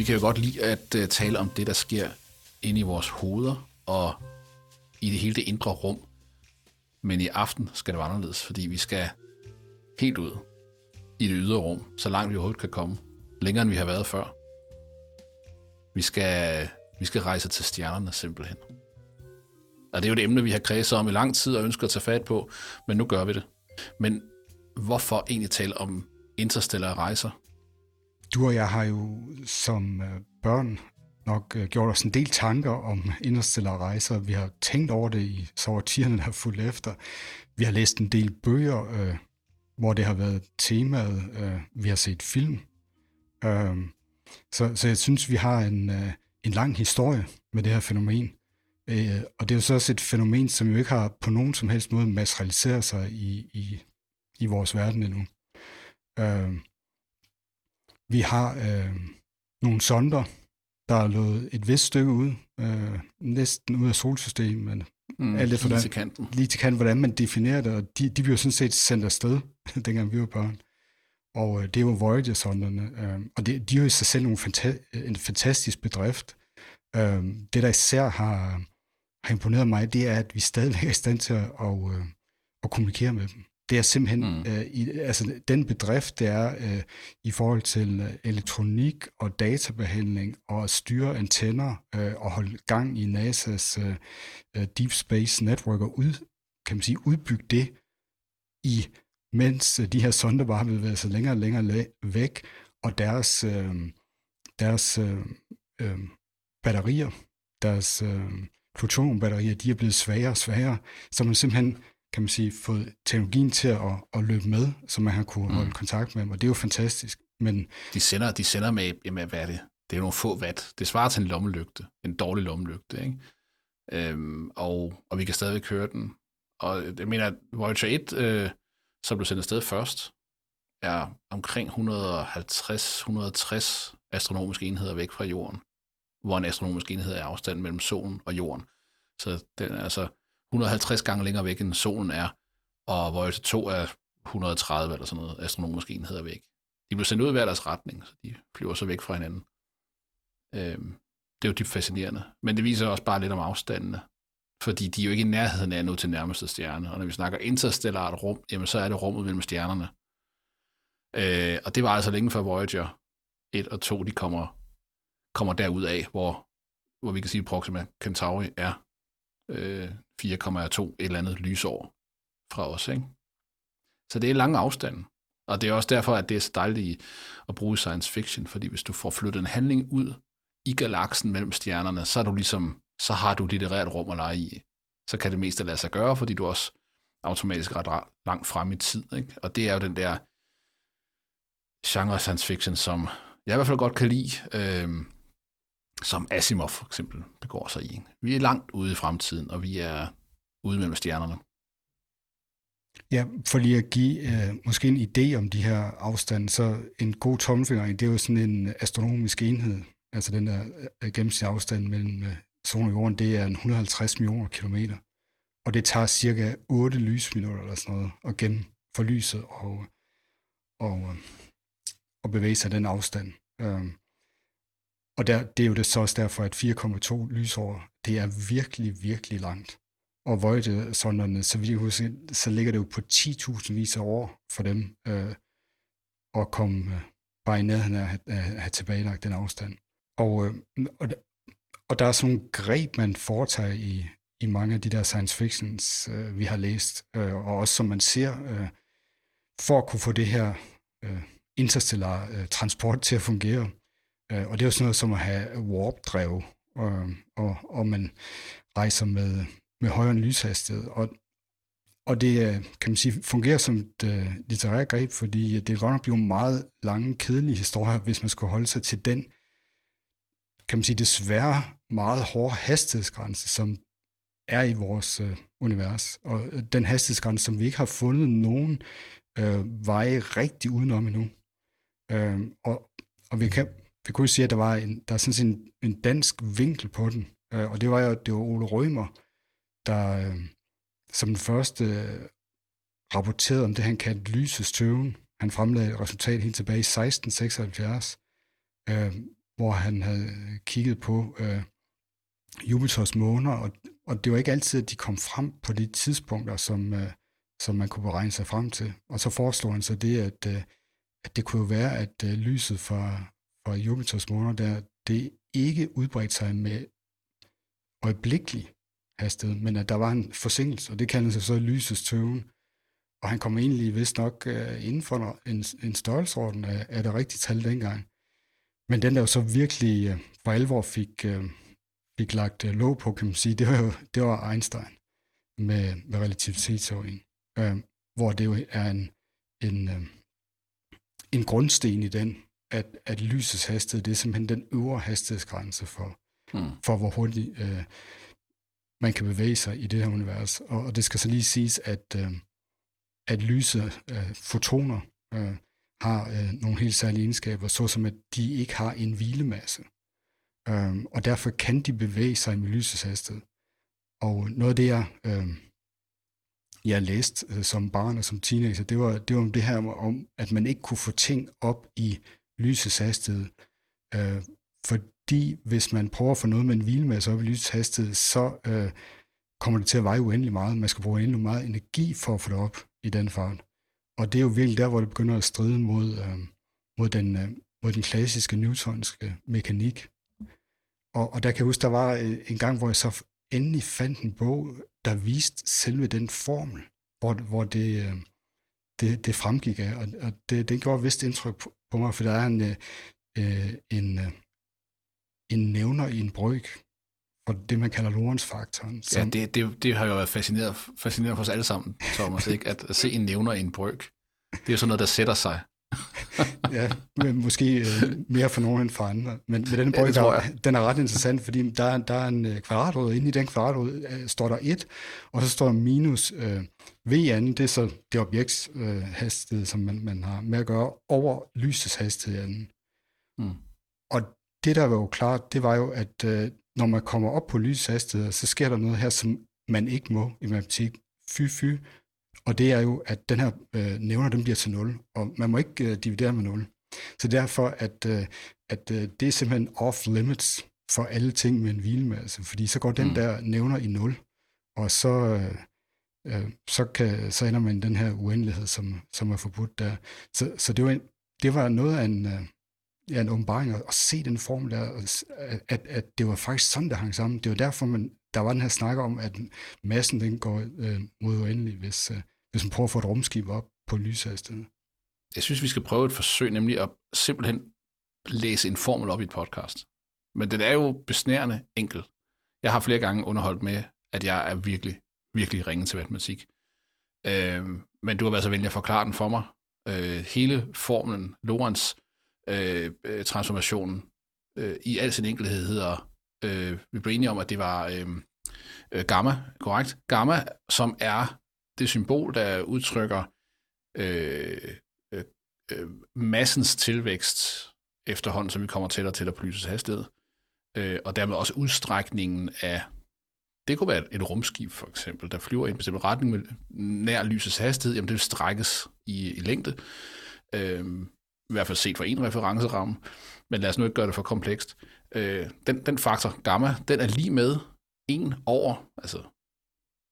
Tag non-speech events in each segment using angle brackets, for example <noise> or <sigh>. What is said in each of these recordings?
Vi kan jo godt lide at øh, tale om det, der sker inde i vores hoveder og i det hele det indre rum. Men i aften skal det være anderledes, fordi vi skal helt ud i det ydre rum, så langt vi overhovedet kan komme. Længere end vi har været før. Vi skal, vi skal rejse til stjernerne simpelthen. Og det er jo et emne, vi har kredset om i lang tid og ønsker at tage fat på, men nu gør vi det. Men hvorfor egentlig tale om interstellare rejser? Du og jeg har jo som øh, børn nok øh, gjort os en del tanker om interstellare rejser. Vi har tænkt over det i så årtierne, der har fulgt efter. Vi har læst en del bøger, øh, hvor det har været temaet. Øh, vi har set film. Så, så jeg synes, vi har en, en lang historie med det her fænomen. Og det er jo så også et fænomen, som jo ikke har på nogen som helst måde materialiseret sig i, i, i vores verden endnu. Vi har øh, nogle sonder, der er løbet et vist stykke ud, øh, næsten ud af solsystemet, men mm, alt det, lige til kanten. Lige til kanten, hvordan man definerer det, og de, de bliver sådan set sendt afsted, <laughs> dengang vi var børn. Og øh, det er jo Voyager-sonderne, øh, og det, de er jo i sig selv nogle fanta- en fantastisk bedrift. Øh, det, der især har, har imponeret mig, det er, at vi stadigvæk er i stand til at, at, øh, at kommunikere med dem. Det er simpelthen, mm. øh, i, altså den bedrift, det er øh, i forhold til øh, elektronik og databehandling og at styre antenner øh, og holde gang i NASA's øh, øh, Deep Space Network og ud, kan man sige, udbygge det i mens øh, de her sonder bare være så længere og længere væk, og deres, øh, deres øh, øh, batterier, deres øh, plutoniumbatterier, de er blevet svagere og svagere, så man simpelthen kan man sige, fået teknologien til at, at løbe med, så man har kunne mm. holde kontakt med dem, og det er jo fantastisk. Men de sender, de sender med, jamen, hvad er det? Det er nogle få watt. Det svarer til en lommelygte, en dårlig lommelygte, ikke? Øhm, og, og vi kan stadigvæk høre den. Og jeg mener, at Voyager 1, øh, som blev sendt afsted først, er omkring 150-160 astronomiske enheder væk fra jorden, hvor en astronomisk enhed er afstanden mellem solen og jorden. Så den er altså 150 gange længere væk, end solen er, og Voyager 2 er 130 eller sådan noget astronomiske enheder væk. De blev sendt ud i hver deres retning, så de flyver så væk fra hinanden. Øhm, det er jo dybt fascinerende. Men det viser også bare lidt om afstandene. Fordi de er jo ikke i nærheden af nu til nærmeste stjerne. Og når vi snakker interstellart rum, jamen så er det rummet mellem stjernerne. Øh, og det var altså længe før Voyager 1 og 2, de kommer, kommer derud af, hvor, hvor vi kan sige, at Proxima Centauri er øh, 4,2 et eller andet lysår fra os. Ikke? Så det er lange afstand. Og det er også derfor, at det er så dejligt at bruge science fiction, fordi hvis du får flyttet en handling ud i galaksen mellem stjernerne, så er du ligesom, så har du litterært rum at lege i. Så kan det meste lade sig gøre, fordi du også automatisk ret langt frem i tid. Ikke? Og det er jo den der genre science fiction, som jeg i hvert fald godt kan lide. Øh, som Asimov for eksempel begår sig i. Vi er langt ude i fremtiden, og vi er ude mellem stjernerne. Ja, for lige at give øh, måske en idé om de her afstande, så en god tommelfinger, det er jo sådan en øh, astronomisk enhed. Altså den der øh, øh, gennemsnitlige afstand mellem solen og jorden, det er en 150 millioner kilometer. Og det tager cirka 8 lysminutter eller sådan noget at gennem for lyset og, og, og bevæge sig den afstand. Øh, og der, det er jo det så også derfor, at 4,2 lysår, det er virkelig, virkelig langt. Og Voyager-sonderne, så vidt jeg husker, så ligger det jo på 10.000 vis af år for dem øh, at komme øh, bare i nærheden af at have tilbagelagt den afstand. Og, øh, og, og der er sådan nogle greb, man foretager i, i mange af de der science fictions, øh, vi har læst, øh, og også som man ser, øh, for at kunne få det her øh, interstellar øh, transport til at fungere, Øh, og det er jo sådan noget som at have warp-drev, og, og, og man rejser med, med højere lyshastighed. Og, og det øh, kan man sige, fungerer som et uh, litterært greb, fordi det godt nok blive meget lange, kedelige historier, hvis man skulle holde sig til den, kan man sige, desværre meget hårde hastighedsgrænse, som er i vores øh, univers. Og den hastighedsgrænse, som vi ikke har fundet nogen øh, veje rigtig udenom endnu. Øh, og, og vi kan, vi kunne sige, at der var en, der er sådan en, en dansk vinkel på den, øh, og det var jo det var Ole Rømer, der øh, som den første øh, rapporterede om det, han kaldte lysets tøven. Han fremlagde et resultat helt tilbage i 1676, øh, hvor han havde kigget på øh, Jupiters måner, og, og det var ikke altid, at de kom frem på de tidspunkter, som, øh, som man kunne beregne sig frem til. Og så foreslog han så det, at, øh, at det kunne være, at øh, lyset fra, og Jupiters måneder, der, det ikke udbredte sig med øjeblikkelig hastighed, men at der var en forsinkelse, og det kaldes sig så lysets tøven. Og han kom egentlig vist nok uh, inden for en, en størrelsesorden af, af det rigtige tal dengang. Men den der jo så virkelig uh, for alvor fik, uh, fik lagt uh, låg på, kan man sige, det var jo det var Einstein med, med relativitetsteorien, uh, hvor det jo er en, en, uh, en grundsten i den, at, at lysets hastighed, det er simpelthen den øvre hastighedsgrænse for, mm. for hvor hurtigt uh, man kan bevæge sig i det her univers. Og, og det skal så lige siges, at, uh, at lyset, uh, fotoner, uh, har uh, nogle helt særlige egenskaber, såsom at de ikke har en hvilemasse. Um, og derfor kan de bevæge sig med lysets hastighed. Og noget af det, jeg, uh, jeg læste uh, som barn og som teenager, det var, det var om det her om, at man ikke kunne få ting op i lysets hastighed. Øh, fordi hvis man prøver at få noget med en hvilemasse op i lysets hastighed, så øh, kommer det til at veje uendelig meget. Man skal bruge endnu meget energi for at få det op i den fart. Og det er jo virkelig der, hvor det begynder at stride mod, øh, mod, den, øh, mod den klassiske newtonske mekanik. Og, og der kan jeg huske, der var øh, en gang, hvor jeg så endelig fandt en bog, der viste selve den formel, hvor, hvor det, øh, det, det fremgik af. Og, og det, det gjorde vist indtryk på, på mig, for der er en, uh, en, uh, en nævner i en bryg, for det, man kalder Lorentz-faktoren. Som... Ja, det, det, det har jo været fascineret, fascineret for os alle sammen, Thomas, <laughs> ikke? At, at se en nævner i en bryg. Det er jo sådan noget, der sætter sig. <laughs> ja, måske øh, mere for nogen end for andre. Men, men den ja, der, den er ret interessant, fordi der, der er en øh, kvadratrod. Inde i den kvadratrod øh, står der 1, og så står der minus øh, v2, det er så det objekts øh, hastighed, som man, man har med at gøre, over lysets hastighed mm. Og det, der var jo klart, det var jo, at øh, når man kommer op på lyshastigheder, så sker der noget her, som man ikke må i matematik. Fy, fy. Og det er jo, at den her øh, nævner, den bliver til 0, og man må ikke øh, dividere med 0. Så derfor, at, øh, at øh, det er simpelthen off-limits for alle ting med en hvilemasse, fordi så går den mm. der nævner i 0, og så, øh, øh, så, kan, så ender man i den her uendelighed, som, som er forbudt der. Så, så det, var en, det var noget af en, øh, ja, en åbenbaring at, at se den form der, at, at det var faktisk sådan, der hang sammen. Det var derfor, man, der var den her snak om, at massen den går øh, mod uendelig, hvis, øh, hvis man prøver at få et rumskib op på lyshastighed. Jeg synes, vi skal prøve et forsøg, nemlig at simpelthen læse en formel op i et podcast. Men den er jo besnærende enkel. Jeg har flere gange underholdt med, at jeg er virkelig, virkelig ringe til matematik. Øh, men du har været så venlig at forklare den for mig. Øh, hele formlen, Lorentz Øh, øh, transformationen øh, i al sin enkelhed hedder, øh, vi blev enige om, at det var øhm, øh, gamma, korrekt? Gamma, som er det symbol, der udtrykker øh, øh, øh massens tilvækst efterhånden, som vi kommer tættere til at på lysets hastighed, øh, og dermed også udstrækningen af, det kunne være et rumskib for eksempel, der flyver i en bestemt retning med nær lysets hastighed, jamen det vil strækkes i, i længde. Øh, i hvert fald set fra en referenceramme, men lad os nu ikke gøre det for komplekst. Øh, den, den faktor gamma, den er lige med 1 over, altså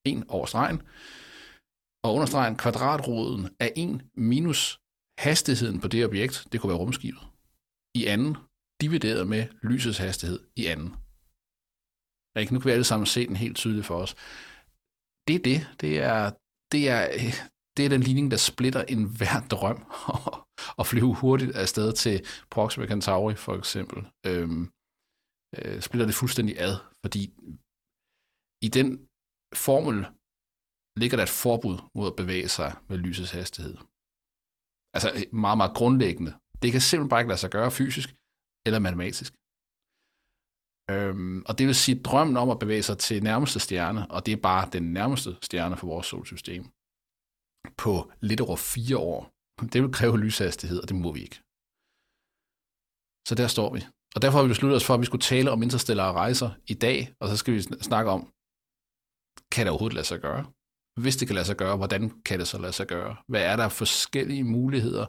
1 over stregen, og under stregen kvadratroden er 1 minus hastigheden på det objekt, det kunne være rumskibet, i anden, divideret med lysets hastighed i anden. Ikke? Nu kan vi alle sammen se den helt tydeligt for os. Det er det. Det er, det er, det er den ligning, der splitter en hver drøm <laughs> og flyve hurtigt afsted til Proxima Centauri for eksempel, øhm, øh, splitter det fuldstændig ad, fordi i den formel ligger der et forbud mod at bevæge sig med lysets hastighed. Altså øh, meget, meget grundlæggende. Det kan simpelthen bare ikke lade sig gøre fysisk eller matematisk. Øhm, og det vil sige drømmen om at bevæge sig til nærmeste stjerne, og det er bare den nærmeste stjerne for vores solsystem, på lidt over fire år, <laughs> det vil kræve lyshastighed, og det må vi ikke. Så der står vi. Og derfor har vi besluttet os for, at vi skulle tale om interstellare rejser i dag, og så skal vi snakke om, kan det overhovedet lade sig gøre? Hvis det kan lade sig gøre, hvordan kan det så lade sig gøre? Hvad er der forskellige muligheder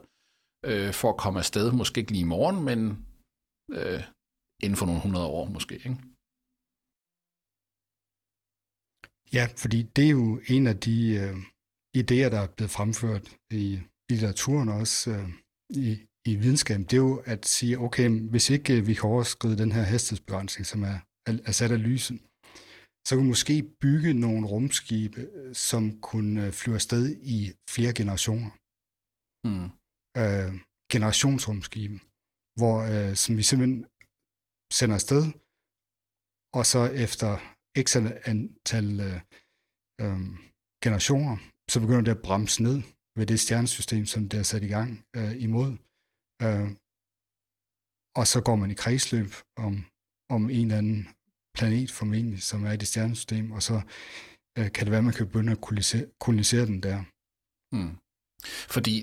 øh, for at komme afsted? Måske ikke lige i morgen, men øh, inden for nogle hundrede år måske. Ikke? Ja, fordi det er jo en af de øh, idéer, der er blevet fremført i litteraturen også øh, i, i videnskaben. Det er jo at sige, okay, hvis ikke vi kan overskride den her hastighedsbegrænsning, som er, er sat af lyset, så kan vi måske bygge nogle rumskibe, som kunne øh, flyve afsted i flere generationer. Mm. Øh, generationsrumskibe, hvor øh, som vi simpelthen sender afsted, og så efter x antal øh, øh, generationer, så begynder det at bremse ned ved det stjernesystem, som det er sat i gang øh, imod. Øh, og så går man i kredsløb om, om en eller anden planet formentlig, som er i det stjernesystem, og så øh, kan det være, at man kan begynde at kolonisere, kolonisere den der. Mm. Fordi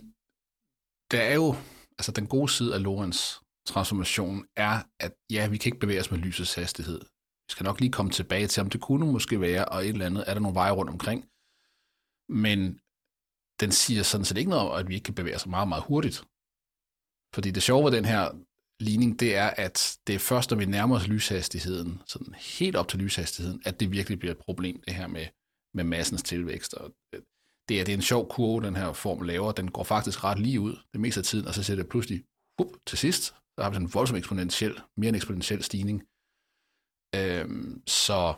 der er jo, altså den gode side af Lorentz transformation er, at ja, vi kan ikke bevæge os med lysets hastighed. Vi skal nok lige komme tilbage til, om det kunne måske være, og et eller andet, er der nogle veje rundt omkring. Men den siger sådan set ikke noget om, at vi ikke kan bevæge os meget, meget hurtigt. Fordi det sjove ved den her ligning, det er, at det er først, når vi nærmer os lyshastigheden, sådan helt op til lyshastigheden, at det virkelig bliver et problem, det her med, med massens tilvækst. Og øh, det er, det er en sjov kurve, den her form laver. Den går faktisk ret lige ud det meste af tiden, og så ser det pludselig up, til sidst, så har vi sådan en voldsom eksponentiel, mere en eksponentiel stigning. Øhm, så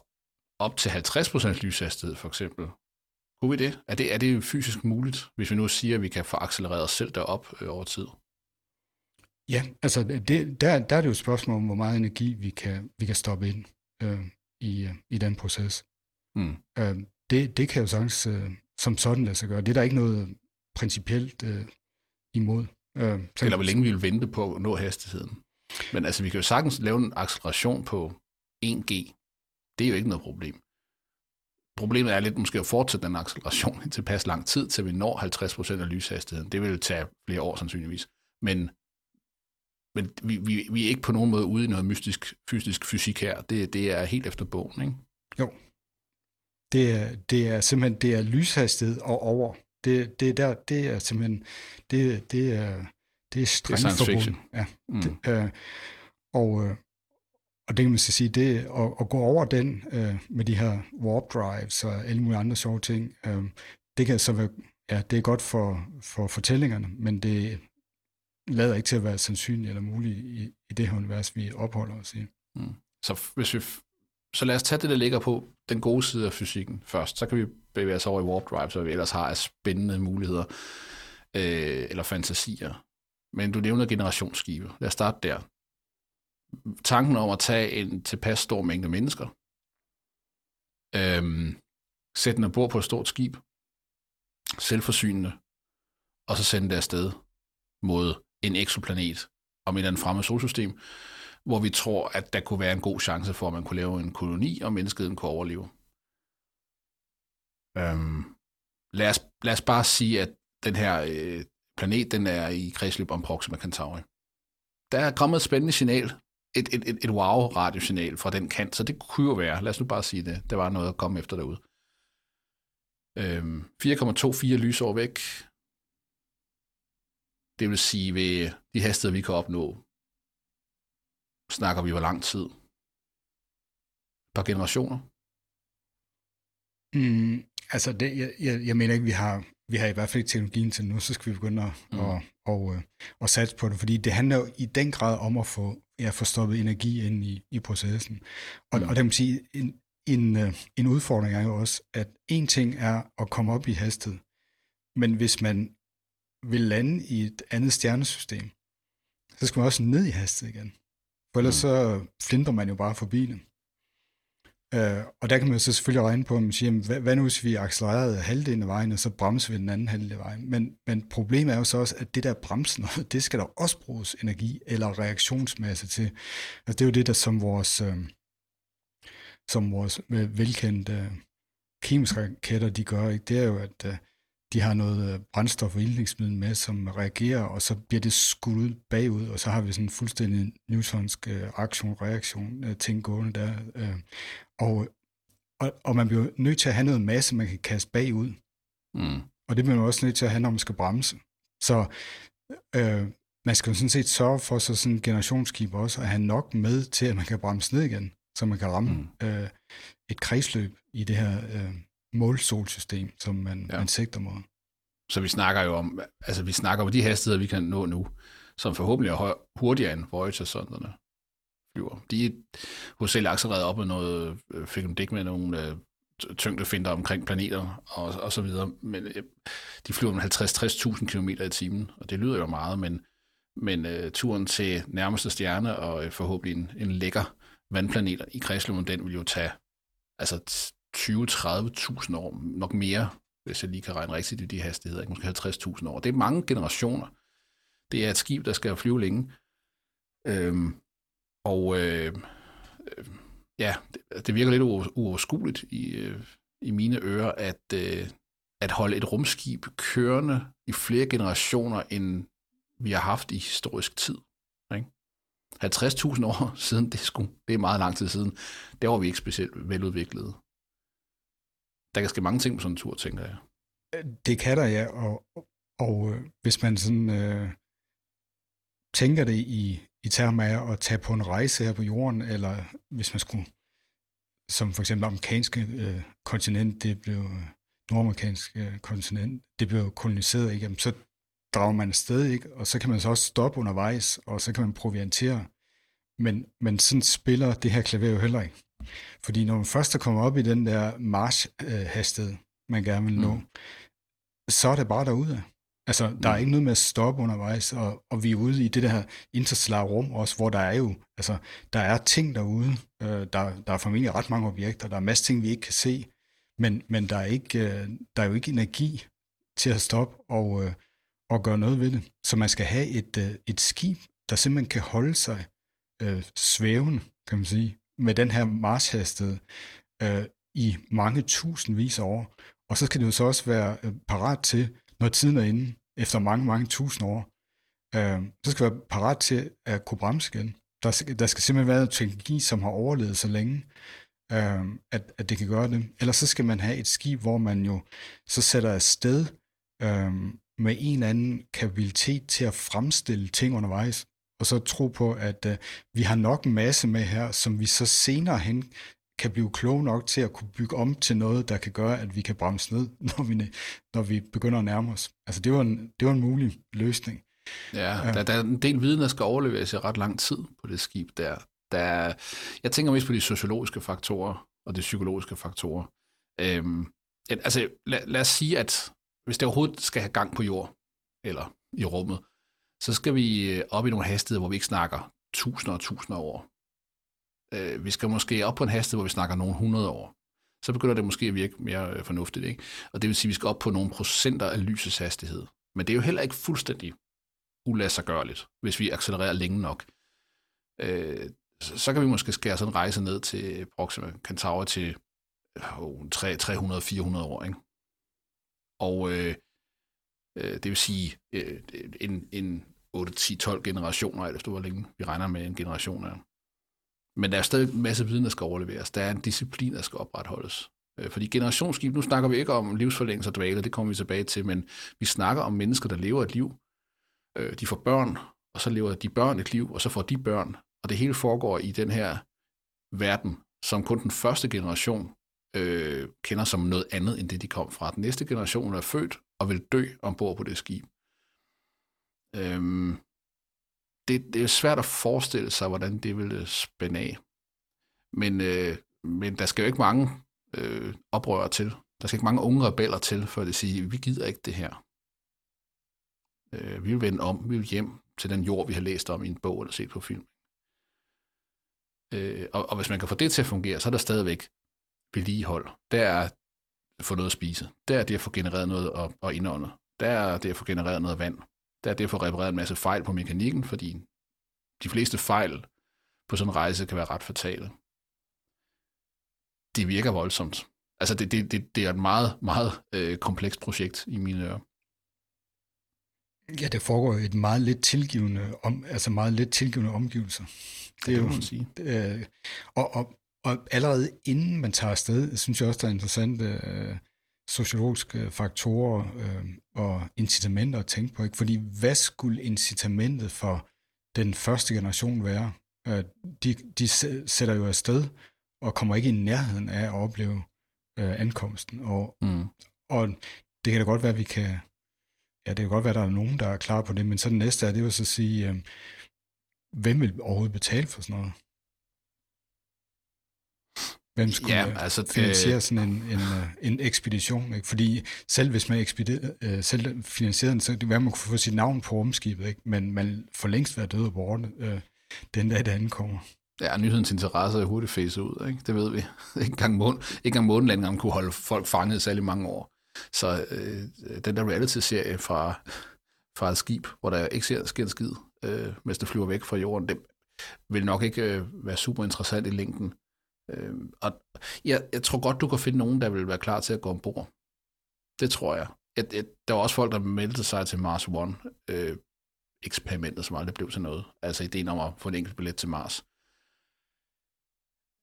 op til 50% lyshastighed for eksempel, kunne vi det? Er, det? er det fysisk muligt, hvis vi nu siger, at vi kan få accelereret os selv derop øh, over tid? Ja, altså det, der, der er det jo et spørgsmål om, hvor meget energi vi kan, vi kan stoppe ind øh, i, øh, i den proces. Mm. Øh, det, det kan jo sagtens øh, som sådan lade sig gøre. Det er der ikke noget principielt øh, imod. Øh, så, Eller hvor længe vi vil vente på at nå hastigheden. Men altså, vi kan jo sagtens lave en acceleration på 1G. Det er jo ikke noget problem. Problemet er lidt måske at fortsætte den acceleration i tilpas lang tid, til vi når 50% af lyshastigheden. Det vil tage flere år sandsynligvis. Men men vi, vi, vi er ikke på nogen måde ude i noget mystisk fysisk fysik her. Det, det er helt efter bogen, ikke? Jo. Det er, det er simpelthen det er lyshastighed og over. Det, det, der, det er simpelthen det, det er, det er strengt. Ja. Mm. Det, øh, og, øh, og det kan man så sige, det at, at gå over den øh, med de her warp drives og alle mulige andre sjove ting, øh, det kan så være, ja, det er godt for, for fortællingerne, men det, lader ikke til at være sandsynligt eller muligt i, i det her univers, vi opholder os i. Mm. Så, hvis vi, så lad os tage det, der ligger på den gode side af fysikken først. Så kan vi bevæge os over i warp drive, så vi ellers har af spændende muligheder øh, eller fantasier. Men du nævner generationsskibe. Lad os starte der. Tanken om at tage en tilpas stor mængde mennesker, øh, sætte den bord på et stort skib, selvforsynende, og så sende det afsted mod en eksoplanet om et eller andet fremmed solsystem, hvor vi tror, at der kunne være en god chance for, at man kunne lave en koloni, og menneskeheden kunne overleve. Øhm, lad, os, lad os bare sige, at den her øh, planet, den er i kredsløb om Proxima Centauri. Der er kommet et spændende signal, et, et, et, et wow-radiosignal fra den kant, så det kunne jo være, lad os nu bare sige det, der var noget at komme efter derude. Øhm, 4,24 lysår væk, det vil sige, ved de hastigheder, vi kan opnå, snakker vi hvor lang tid? Et par generationer? Mm, altså, det, jeg, jeg, jeg mener ikke, vi har, vi har i hvert fald ikke teknologien til nu, så skal vi begynde at, mm. og, og, øh, og satse på det, fordi det handler jo i den grad om at få, ja, få stoppet energi ind i, i processen. Og, mm. og det må sige, en, en, øh, en udfordring er jo også, at en ting er at komme op i hastighed, men hvis man vil lande i et andet stjernesystem, så skal man også ned i hastighed igen. For ellers mm. så flinder man jo bare forbi det. Uh, og der kan man så selvfølgelig regne på, at man siger, hvad, hvad nu hvis vi accelererede halvdelen af vejen, og så bremser vi den anden halvdel af vejen. Men, men problemet er jo så også, at det der bremsen, det skal der også bruges energi eller reaktionsmasse til. Altså det er jo det, der som vores, uh, som vores velkendte uh, kemiske raketter, de gør. Ikke? Det er jo, at uh, de har noget øh, brændstof og ildningsmiddel med, som reagerer, og så bliver det skudt ud bagud, og så har vi sådan en fuldstændig newtonsk øh, aktion-reaktion øh, ting gående der. Øh, og, og, og man bliver nødt til at have noget masse, man kan kaste bagud. Mm. Og det bliver man også nødt til at have, når man skal bremse. Så øh, man skal jo sådan set sørge for, så sådan en generationsskib også, at have nok med til, at man kan bremse ned igen, så man kan ramme mm. øh, et kredsløb i det her øh, målsolsystem, som man, ja. man sigter mod. Så vi snakker jo om, altså vi snakker om de hastigheder, vi kan nå nu, som forhåbentlig er hurtigere end Voyager-sonderne flyver. De er hovedsageligt accelereret op med noget, øh, fik en dæk med nogle øh, tyngdefinder omkring planeter og, og så videre, men øh, de flyver med 50-60.000 km i timen, og det lyder jo meget, men, men uh, turen til nærmeste stjerne og uh, forhåbentlig en, en lækker vandplanet i kredsløbet, den vil jo tage altså 20-30.000 år, nok mere, hvis jeg lige kan regne rigtigt i de hastigheder, måske 50.000 år. Det er mange generationer. Det er et skib, der skal flyve længe. Øhm, og øh, øh, ja, det, det virker lidt uoverskueligt i, øh, i mine ører, at, øh, at holde et rumskib kørende i flere generationer, end vi har haft i historisk tid. Ikke? 50.000 år <laughs> siden, det skulle, det er meget lang tid siden, der var vi ikke specielt veludviklede. Der kan ske mange ting på sådan en tur, tænker jeg. Øh, det kan der, ja. Og, og øh, hvis man sådan øh, tænker det i, i termer af at tage på en rejse her på jorden, eller hvis man skulle, som for eksempel amerikanske øh, kontinent, det blev nordamerikanske øh, kontinent, det blev koloniseret, ikke? så drager man afsted, ikke? og så kan man så også stoppe undervejs, og så kan man proviantere. Men, men sådan spiller det her klaver jo heller ikke. Fordi når man først er kommet op i den der march-hastighed, man gerne vil nå, mm. så er det bare derude. Altså, der er mm. ikke noget med at stoppe undervejs, og, og vi er ude i det der interstellare rum også, hvor der er jo, altså, der er ting derude, øh, der, der er formentlig ret mange objekter, der er masser ting, vi ikke kan se, men, men der, er ikke, øh, der er jo ikke energi til at stoppe og, øh, og gøre noget ved det. Så man skal have et, øh, et skib, der simpelthen kan holde sig øh, svævende, kan man sige, med den her marshastighed øh, i mange tusindvis af år. Og så skal det jo så også være øh, parat til, når tiden er inde, efter mange, mange tusind år, øh, så skal være parat til at kunne bremse igen. Der skal, der skal simpelthen være en teknologi, som har overlevet så længe, øh, at, at det kan gøre det. Ellers så skal man have et skib, hvor man jo så sætter afsted øh, med en eller anden kapabilitet til at fremstille ting undervejs, og så tro på, at øh, vi har nok en masse med her, som vi så senere hen kan blive kloge nok til at kunne bygge om til noget, der kan gøre, at vi kan bremse ned, <laughs> når vi, når vi begynder at nærme os. Altså det var en, det var en mulig løsning. Ja, ja. Der, der er en del viden, der skal overleveres i ret lang tid på det skib der. der jeg tænker mest på de sociologiske faktorer og de psykologiske faktorer. Øhm, altså lad, lad os sige, at hvis det overhovedet skal have gang på jord, eller i rummet, så skal vi øh, op i nogle hastigheder, hvor vi ikke snakker tusinder og tusinder af år. Øh, vi skal måske op på en hastighed, hvor vi snakker nogle hundrede år. Så begynder det måske at virke mere øh, fornuftigt. Ikke? Og det vil sige, at vi skal op på nogle procenter af lysets hastighed. Men det er jo heller ikke fuldstændig ulassergørligt, hvis vi accelererer længe nok. Øh, så, så kan vi måske skære sådan en rejse ned til Proxima Centauri til oh, 300-400 år. Ikke? Og øh, øh, det vil sige øh, en, en 8-10-12 generationer, eller hvor længe vi regner med en generation af. Men der er stadig en masse viden, der skal overleveres. Der er en disciplin, der skal opretholdes. Øh, fordi generationsskib, nu snakker vi ikke om livsforlængelse og dvale, det kommer vi tilbage til, men vi snakker om mennesker, der lever et liv. Øh, de får børn, og så lever de børn et liv, og så får de børn. Og det hele foregår i den her verden, som kun den første generation øh, kender som noget andet, end det de kom fra. Den næste generation er født og vil dø ombord på det skib. Øhm, det, det er svært at forestille sig, hvordan det ville spænde af. Men, øh, men der skal jo ikke mange øh, oprørere til. Der skal ikke mange unge rebeller til, for at sige, vi gider ikke det her. Øh, vi vil vende om, vi vil hjem til den jord, vi har læst om i en bog eller set på film. Øh, og, og hvis man kan få det til at fungere, så er der stadigvæk vedligehold. Der er at få noget at spise. Der er det at få genereret noget at, at indånde. Der er det at få genereret noget vand. Der er få repareret en masse fejl på mekanikken, fordi de fleste fejl på sådan en rejse kan være ret fatale. Det virker voldsomt. Altså, det, det, det, det er et meget, meget øh, komplekst projekt i mine ører. Ja, det foregår i et meget lidt tilgivende, om, altså meget lidt tilgivende omgivelser. Det, er jo, man sige. Øh, og, og, og allerede inden man tager afsted, synes jeg også, der er interessant, øh, sociologiske faktorer øh, og incitamenter at tænke på. Ikke? Fordi hvad skulle incitamentet for den første generation være? Øh, de, de sætter jo afsted og kommer ikke i nærheden af at opleve øh, ankomsten. Og, mm. og det kan da godt være, at vi kan... Ja, det kan godt være, at der er nogen, der er klar på det, men så det næste er, det vil så sige, øh, hvem vil overhovedet betale for sådan noget? Hvem skulle ja, altså, finansiere det... sådan en, en, øh, en ekspedition? Ikke? Fordi selv hvis man ekspeder, øh, selv finansierer den, så det være, man kunne få sit navn på rumskibet, ikke? men man får længst været død og borte øh, den dag, det ankommer. Ja, nyhedens interesse er hurtigt face ud, ikke? det ved vi. <laughs> ikke engang, måne, ikke engang månelandingen kunne holde folk fanget særlig mange år. Så øh, den der reality-serie fra, fra et skib, hvor der ikke sker, sker en skid, øh, mens det flyver væk fra jorden, det vil nok ikke øh, være super interessant i længden. Øh, og jeg, jeg tror godt, du kan finde nogen, der vil være klar til at gå ombord. Det tror jeg. jeg, jeg der var også folk, der meldte sig til Mars One, øh, eksperimentet, som aldrig blev til noget. Altså ideen om at få en enkelt billet til Mars.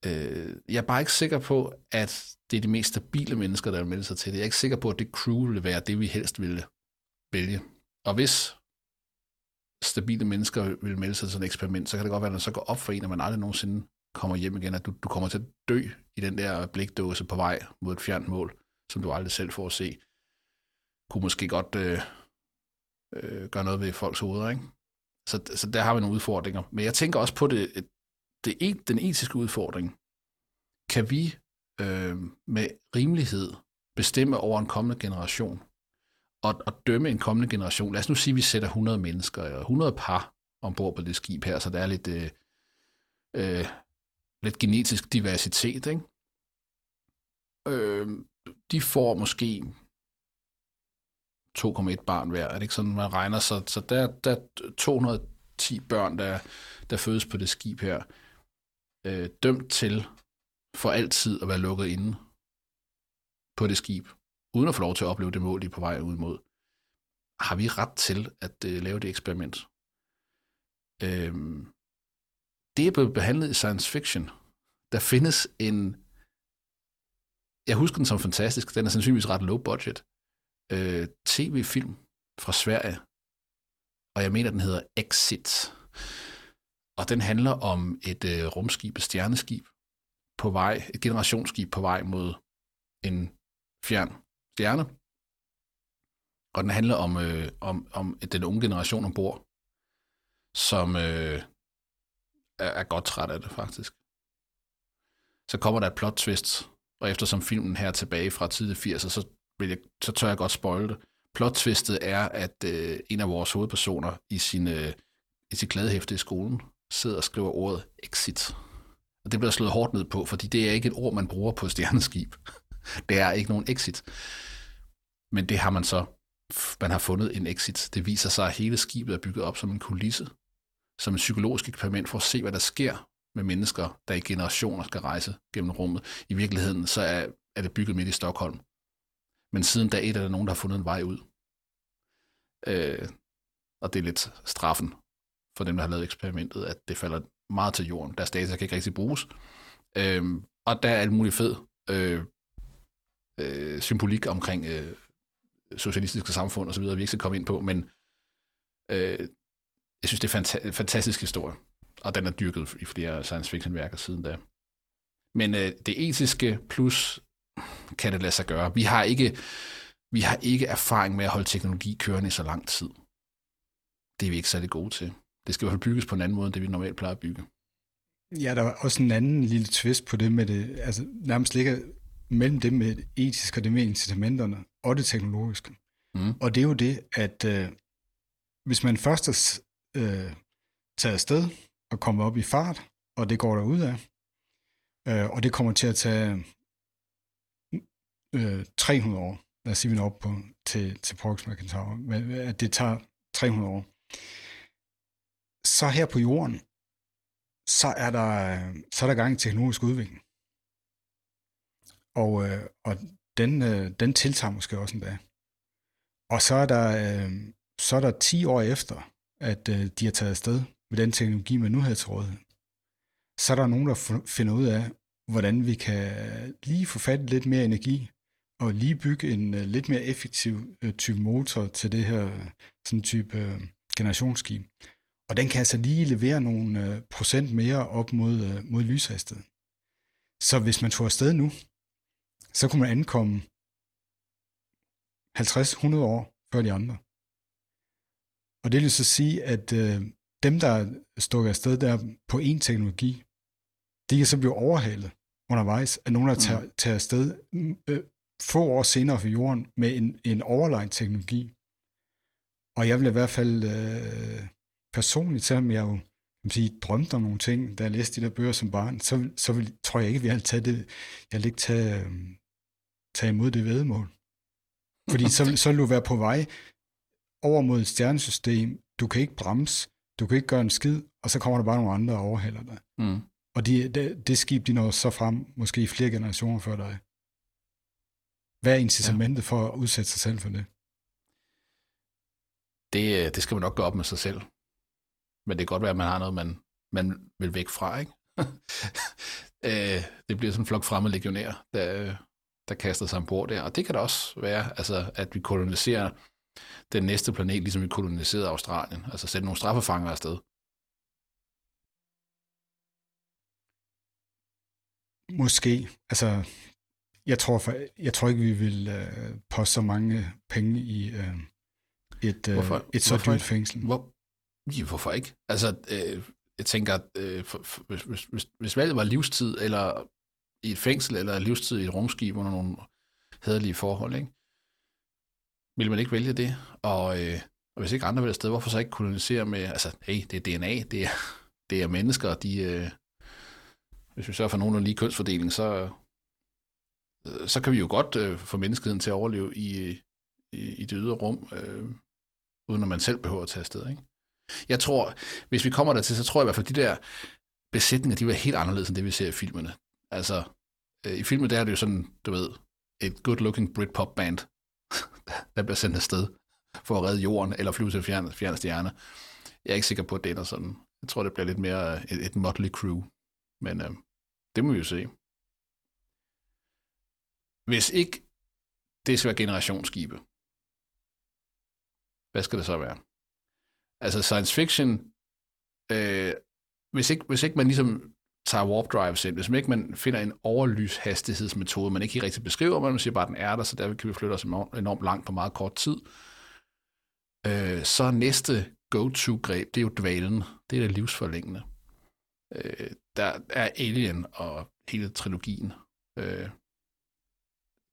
Øh, jeg er bare ikke sikker på, at det er de mest stabile mennesker, der vil melde sig til det. Jeg er ikke sikker på, at det crew vil være det, vi helst ville vælge. Og hvis stabile mennesker vil melde sig til et eksperiment, så kan det godt være, at det så går op for en, at man aldrig nogensinde kommer hjem igen, at du, du kommer til at dø i den der blikdåse på vej mod et fjernt mål, som du aldrig selv får at se. Kunne måske godt øh, øh, gøre noget ved folks hoveder, ikke? Så, så der har vi nogle udfordringer. Men jeg tænker også på det, det, den etiske udfordring. Kan vi øh, med rimelighed bestemme over en kommende generation? Og, og dømme en kommende generation? Lad os nu sige, at vi sætter 100 mennesker, eller 100 par ombord på det skib her, så der er lidt, øh, øh, lidt genetisk diversitet. Ikke? Øh, de får måske 2,1 barn hver. Er det ikke sådan, man regner? Så, så der, der er 210 børn, der, der fødes på det skib her øh, dømt til for altid at være lukket inde på det skib, uden at få lov til at opleve det mål, de er på vej ud mod. Har vi ret til at øh, lave det eksperiment? Øh, det er blevet behandlet i science fiction. Der findes en... Jeg husker den som fantastisk. Den er sandsynligvis ret low budget. Øh, TV-film fra Sverige. Og jeg mener, den hedder Exit. Og den handler om et øh, rumskib, et stjerneskib, på vej, et generationsskib på vej mod en fjern stjerne. Og den handler om, øh, om, om den unge generation ombord, som øh, er, er godt træt af det, faktisk. Så kommer der et plot twist, og eftersom filmen her er tilbage fra tidlig 80'er, så, vil jeg, så tør jeg godt spoil det. Plot twistet er, at øh, en af vores hovedpersoner i, sin, øh, i sit kladehæfte i skolen sidder og skriver ordet exit. Og det bliver slået hårdt ned på, fordi det er ikke et ord, man bruger på stjerneskib. <laughs> Det er ikke nogen exit. Men det har man så, man har fundet en exit. Det viser sig, at hele skibet er bygget op som en kulisse, som et psykologisk eksperiment for at se, hvad der sker med mennesker, der i generationer skal rejse gennem rummet. I virkeligheden så er, er det bygget midt i Stockholm. Men siden dag et er der nogen, der har fundet en vej ud. Øh, og det er lidt straffen for dem, der har lavet eksperimentet, at det falder meget til jorden. Deres data kan ikke rigtig bruges. Øh, og der er alt muligt fed øh, øh, symbolik omkring øh, socialistiske samfund osv., vi ikke skal komme ind på, men øh, jeg synes, det er en fanta- fantastisk historie, og den er dyrket i flere science fiction-værker siden da. Men øh, det etiske plus kan det lade sig gøre. Vi har ikke vi har ikke erfaring med at holde teknologi kørende i så lang tid. Det er vi ikke særlig gode til. Det skal jo bygges på en anden måde, end det vi normalt plejer at bygge. Ja, der var også en anden lille twist på det med det, altså nærmest ligger mellem det med det etiske og det med incitamenterne og det teknologiske. Mm. Og det er jo det, at øh, hvis man først er øh, taget afsted og komme op i fart, og det går der ud af, øh, og det kommer til at tage øh, 300 år, lad os sige, vi når op på, til, til Proxima Centauri, men øh, at det tager 300 år så her på jorden, så er der, så er der gang i teknologisk udvikling. Og, øh, og den, øh, den tiltager måske også en dag. Og så er der, øh, så er der 10 år efter, at øh, de har taget afsted med den teknologi, man nu havde til rådighed. Så er der nogen, der finder ud af, hvordan vi kan lige få fat lidt mere energi, og lige bygge en uh, lidt mere effektiv uh, type motor til det her sådan type uh, generationsskib. Og den kan altså lige levere nogle uh, procent mere op mod, uh, mod lyshastighed. Så hvis man tog afsted nu, så kunne man ankomme 50-100 år før de andre. Og det vil så sige, at øh, dem, der stukker afsted der på en teknologi, de kan så blive overhalet undervejs af nogen, der tager, mm. tager afsted øh, få år senere for jorden med en, en overlegen teknologi. Og jeg vil i hvert fald øh, personligt, selvom jeg jo kan sige, drømte om nogle ting, da jeg læste de der bøger som barn, så, så vil, tror jeg ikke, at vi har taget det, jeg ikke tage, øh, tage imod det vedmål. Fordi <laughs> så, så vil du være på vej over mod et stjernesystem. Du kan ikke bremse, du kan ikke gøre en skid, og så kommer der bare nogle andre og overhælder dig. Mm. Og de, det, det skib, de når så frem, måske flere generationer før dig. Hvad er incitamentet ja. for at udsætte sig selv for det? det? Det skal man nok gøre op med sig selv. Men det kan godt være, at man har noget, man, man vil væk fra, ikke? <laughs> Øh, det bliver sådan en flok fremmede legionærer, der, der kaster sig ombord der. Og det kan da også være, altså, at vi koloniserer den næste planet, ligesom vi koloniserede Australien. Altså sætte nogle straffefanger afsted. Måske. Altså, jeg tror, for, jeg tror ikke, vi vil uh, poste så mange penge i uh, et, uh, et så dyrt fængsel. Hvor, ja, hvorfor ikke? Altså, uh, jeg tænker, at uh, for, for, hvis, hvis, hvis, hvis valget var livstid, eller i et fængsel, eller livstid i et rumskib under nogle hederlige forhold, ikke? Vil man ikke vælge det? Og, øh, og hvis ikke andre vil afsted, hvorfor så ikke kolonisere med, altså, hey, det er DNA, det er, <laughs> det er mennesker, de, øh, hvis vi sørger for nogenlunde lige kønsfordeling, så, øh, så kan vi jo godt øh, få menneskeheden til at overleve i, i, i det ydre rum, øh, uden at man selv behøver at tage afsted, ikke? Jeg tror, hvis vi kommer dertil, så tror jeg i hvert fald, at de der besætninger, de var helt anderledes end det, vi ser i filmene. Altså, øh, i filmen der er det jo sådan, du ved, et good-looking Britpop-band, <laughs> der bliver sendt afsted for at redde jorden, eller flyve til fjern, fjern stjerne. Jeg er ikke sikker på, at det ender sådan. Jeg tror, det bliver lidt mere øh, et, et motley crew. Men øh, det må vi jo se. Hvis ikke det skal være generationsskibe, hvad skal det så være? Altså science fiction, øh, hvis, ikke, hvis ikke man ligesom tager warp drives ind, hvis man ikke man finder en overlyshastighedsmetode, man ikke helt rigtig beskriver, men man siger bare, at den er der, så der kan vi flytte os enormt langt på meget kort tid, øh, så næste go-to-greb, det er jo dvalen. Det er det livsforlængende. Øh, der er Alien og hele trilogien. Øh,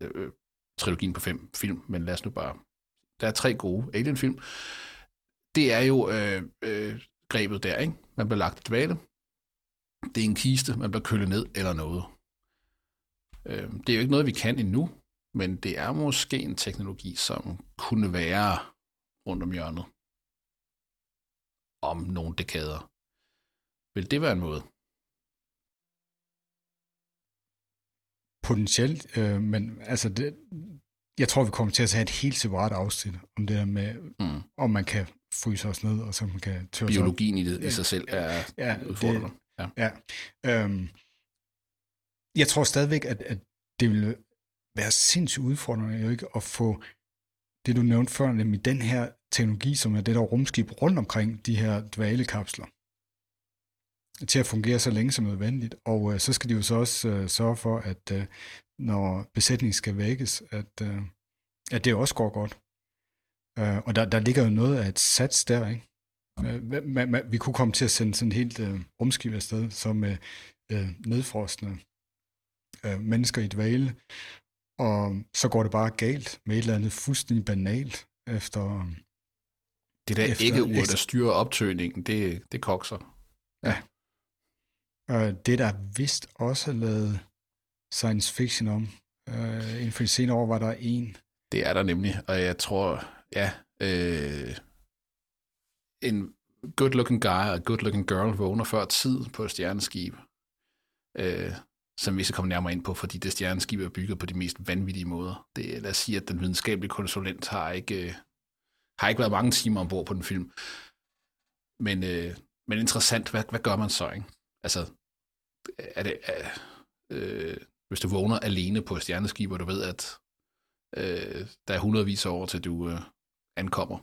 øh, trilogien på fem film, men lad os nu bare... Der er tre gode Alien-film. Det er jo øh, øh, grebet der, ikke? Man bliver lagt i dvale, det er en kiste, man bliver kølet ned eller noget. Øh, det er jo ikke noget, vi kan endnu, men det er måske en teknologi, som kunne være rundt om hjørnet om nogle dekader. Vil det være en måde? Potentielt, øh, men altså det, jeg tror, vi kommer til at have et helt separat afsnit om det der med, mm. om man kan fryse os ned, og så man kan tørre Biologien i det i sig selv er ja. Det, Ja. ja. Øhm, jeg tror stadigvæk, at, at det vil være sindssygt udfordrende jo ikke at få det, du nævnte før, nemlig den her teknologi, som er det der rumskib rundt omkring de her dvalekapsler, til at fungere så længe som nødvendigt. Og øh, så skal de jo så også øh, sørge for, at øh, når besætningen skal vækkes, at, øh, at det også går godt. Øh, og der, der ligger jo noget af et sats der, ikke? Øh, vi kunne komme til at sende sådan et helt øh, rumskib afsted, som øh, øh, nedfrostende øh, mennesker i dvale, og så går det bare galt med et eller andet fuldstændig banalt efter... Det der efter, ikke ur, der styrer optøningen, det, det kokser. Ja. Og det der vist også lavet science fiction om. Øh, inden for de senere år var der en. Det er der nemlig, og jeg tror, ja, øh, en good-looking guy og good-looking girl vågner før tid på et stjerneskib, øh, som vi skal komme nærmere ind på, fordi det stjerneskib er bygget på de mest vanvittige måder. Det, lad os sige, at den videnskabelige konsulent har ikke, øh, har ikke været mange timer ombord på den film. Men, øh, men interessant, hvad, hvad gør man så? Ikke? Altså, er det, er, øh, hvis du vågner alene på et stjerneskib, og du ved, at Øh, der er hundredvis af år, til du øh, ankommer.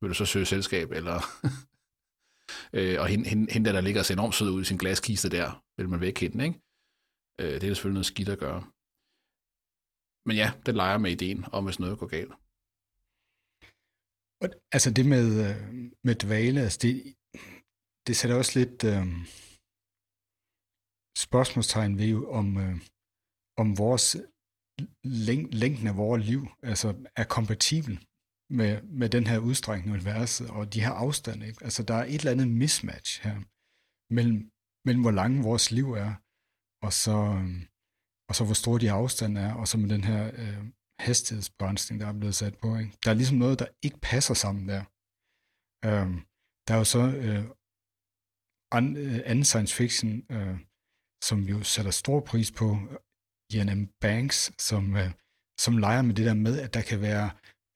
Vil du så søge selskab, eller... <laughs> øh, og hende, hende, hende, der ligger så enormt sød ud i sin glaskiste der, vil man væk hende, ikke? Øh, det er selvfølgelig noget skidt at gøre. Men ja, det leger med ideen om, hvis noget går galt. Altså det med, øh, med dvale, altså det, det sætter også lidt øh, spørgsmålstegn ved, om, øh, om vores læng, længden af vores liv altså er kompatibel med, med den her udstrækning af universet og de her afstande. Ikke? Altså der er et eller andet mismatch her mellem, mellem hvor lang vores liv er, og så, og så hvor store de afstande er, og så med den her øh, hastighedsbegrænsning, der er blevet sat på. Ikke? Der er ligesom noget, der ikke passer sammen der. Øh, der er jo så øh, an, øh, anden science fiction, øh, som jo sætter stor pris på, Jan M. Banks, som, øh, som leger med det der med, at der kan være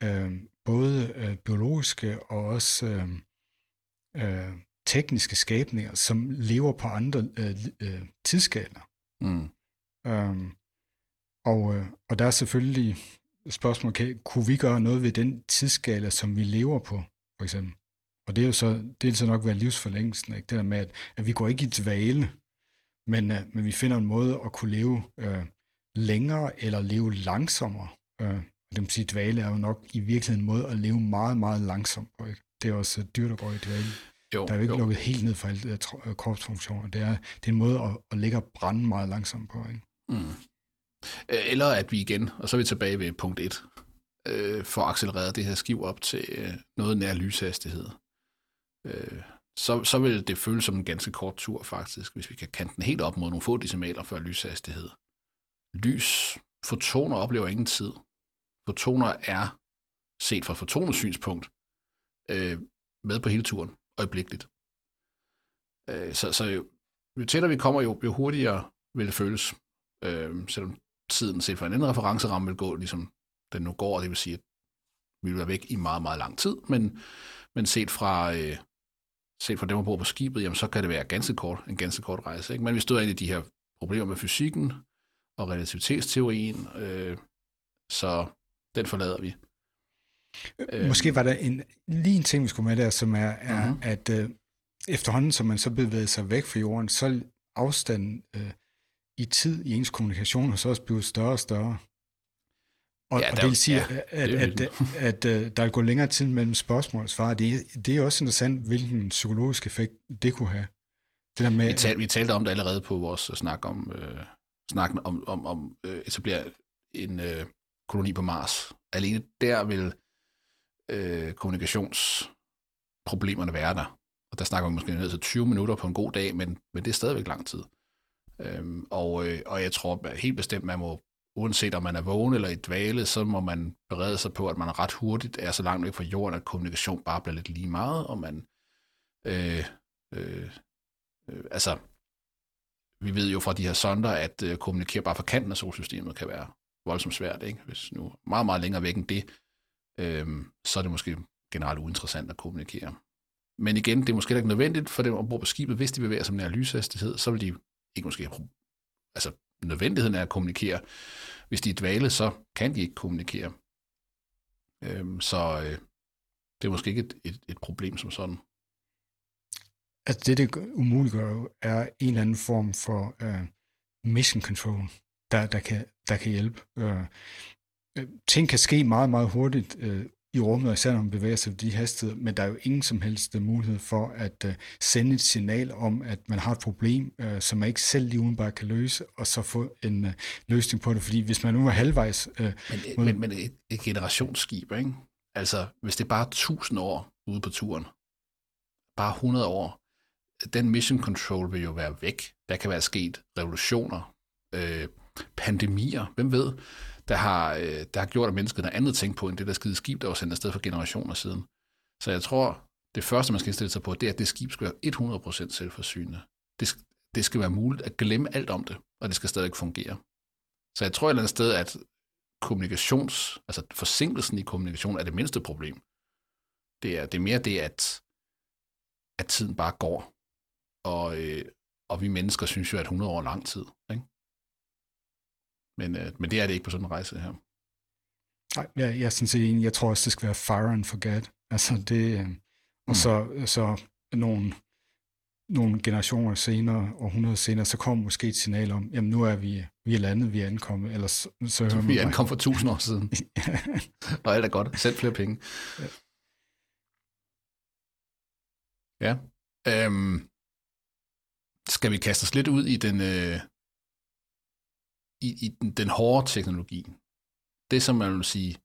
øh, både øh, biologiske og også øh, øh, tekniske skabninger, som lever på andre øh, øh, tidsskaler. Mm. Øhm, og, øh, og der er selvfølgelig spørgsmål, kan, kunne vi gøre noget ved den tidsskala, som vi lever på, for eksempel? Og det er jo så, det vil så nok være livsforlængelsen, ikke? det der med, at, at vi går ikke i dvale, men, uh, men vi finder en måde at kunne leve uh, længere eller leve langsommere. Uh, det vil sige, dvale er jo nok i virkeligheden en måde at leve meget, meget langsomt på. Ikke? Det er også dyrt at gå i dvale. Jo, der er jo ikke jo. lukket helt ned for alle uh, kropsfunktioner. Det er, det er en måde at, at ligge og brænde meget langsomt på. Ikke? Mm. Eller at vi igen, og så er vi tilbage ved punkt 1, øh, får accelereret det her skiv op til øh, noget nær lyshastighed. Øh, så, så vil det føles som en ganske kort tur faktisk, hvis vi kan kante den helt op mod nogle få decimaler før lyshastighed. Lys, fotoner oplever ingen tid. Fotoner er, set fra fotonens synspunkt, øh, med på hele turen, øjeblikkeligt. Øh, så, så jo, jo tættere vi kommer, jo, jo hurtigere vil det føles. Øh, selvom tiden set fra en anden referenceramme vil gå, ligesom den nu går, det vil sige, at vi vil være væk i meget, meget lang tid, men, men set fra, øh, set fra dem, der bor på skibet, jamen, så kan det være ganske kort, en ganske kort rejse. Ikke? Men vi støder ind i de her problemer med fysikken og relativitetsteorien, øh, så den forlader vi. Øh, Måske var der en, lige en ting, vi skulle med der, som er, er uh-huh. at øh, efterhånden, som man så bevæger sig væk fra jorden, så afstanden øh, i tid i ens kommunikation hos os bliver større og større. Og, ja, og det vil sige, ja, at, at, at, at, at der går længere tid mellem spørgsmål og svar. Det, det er også interessant, hvilken psykologisk effekt det kunne have. Det der med, vi, tal, vi talte om det allerede på vores snak om, øh, snakken om, om, om øh, etablere en øh, koloni på Mars. Alene der vil øh, kommunikationsproblemerne være der. Og der snakker vi måske ned til 20 minutter på en god dag, men, men det er stadigvæk lang tid. Øhm, og, øh, og jeg tror at helt bestemt, man må, uanset om man er vågen eller i dvale, så må man berede sig på, at man ret hurtigt er så langt væk fra jorden, at kommunikation bare bliver lidt lige meget, og man, øh, øh, øh, altså, vi ved jo fra de her sonder, at øh, kommunikere bare fra kanten af solsystemet kan være voldsomt svært, ikke? Hvis nu meget, meget længere væk end det, øh, så er det måske generelt uinteressant at kommunikere. Men igen, det er måske ikke nødvendigt for dem at på skibet, hvis de bevæger sig med lyshastighed, så vil de ikke måske altså nødvendigheden af at kommunikere. Hvis de er dvale, så kan de ikke kommunikere. Øhm, så øh, det er måske ikke et, et, et problem som sådan. Altså det, det umuliggør, er en eller anden form for øh, mission control, der, der, kan, der kan hjælpe. Uh, ting kan ske meget, meget hurtigt uh, i rummet, især når man bevæger sig de hastigheder, men der er jo ingen som helst mulighed for at uh, sende et signal om, at man har et problem, uh, som man ikke selv lige udenbart kan løse, og så få en uh, løsning på det, fordi hvis man nu er halvvejs... Uh, men, mod... men, men et, et generationsskib, ikke? Altså, hvis det er bare 1000 år ude på turen, bare 100 år, den mission control vil jo være væk. Der kan være sket revolutioner, øh, pandemier, hvem ved? der har, øh, der har gjort, at mennesket har andet tænkt på, end det der skide skib, der var sendt afsted for generationer siden. Så jeg tror, det første, man skal indstille sig på, det er, at det skib skal være 100% selvforsynende. Det, det skal være muligt at glemme alt om det, og det skal stadig fungere. Så jeg tror et eller andet sted, at kommunikations, altså forsinkelsen i kommunikation er det mindste problem. Det er, det er mere det, at, at tiden bare går. Og, øh, og vi mennesker synes jo, at 100 år er lang tid. Ikke? Men, øh, men det er det ikke på sådan en rejse her. Nej, jeg, jeg er sådan set enig. Jeg tror også, det skal være fire and forget. Altså det, øh, og mm. så, så nogle, nogle generationer senere, århundreder senere, så kommer måske et signal om, jamen nu er vi, vi er landet, vi er ankommet, eller så, så hører Vi er ankommet for tusind år siden. <laughs> <laughs> og alt er godt. Sæt flere penge. Ja. ja. Øhm, skal vi kaste os lidt ud i den, øh, i, i den, den hårde teknologi? Det, som man vil sige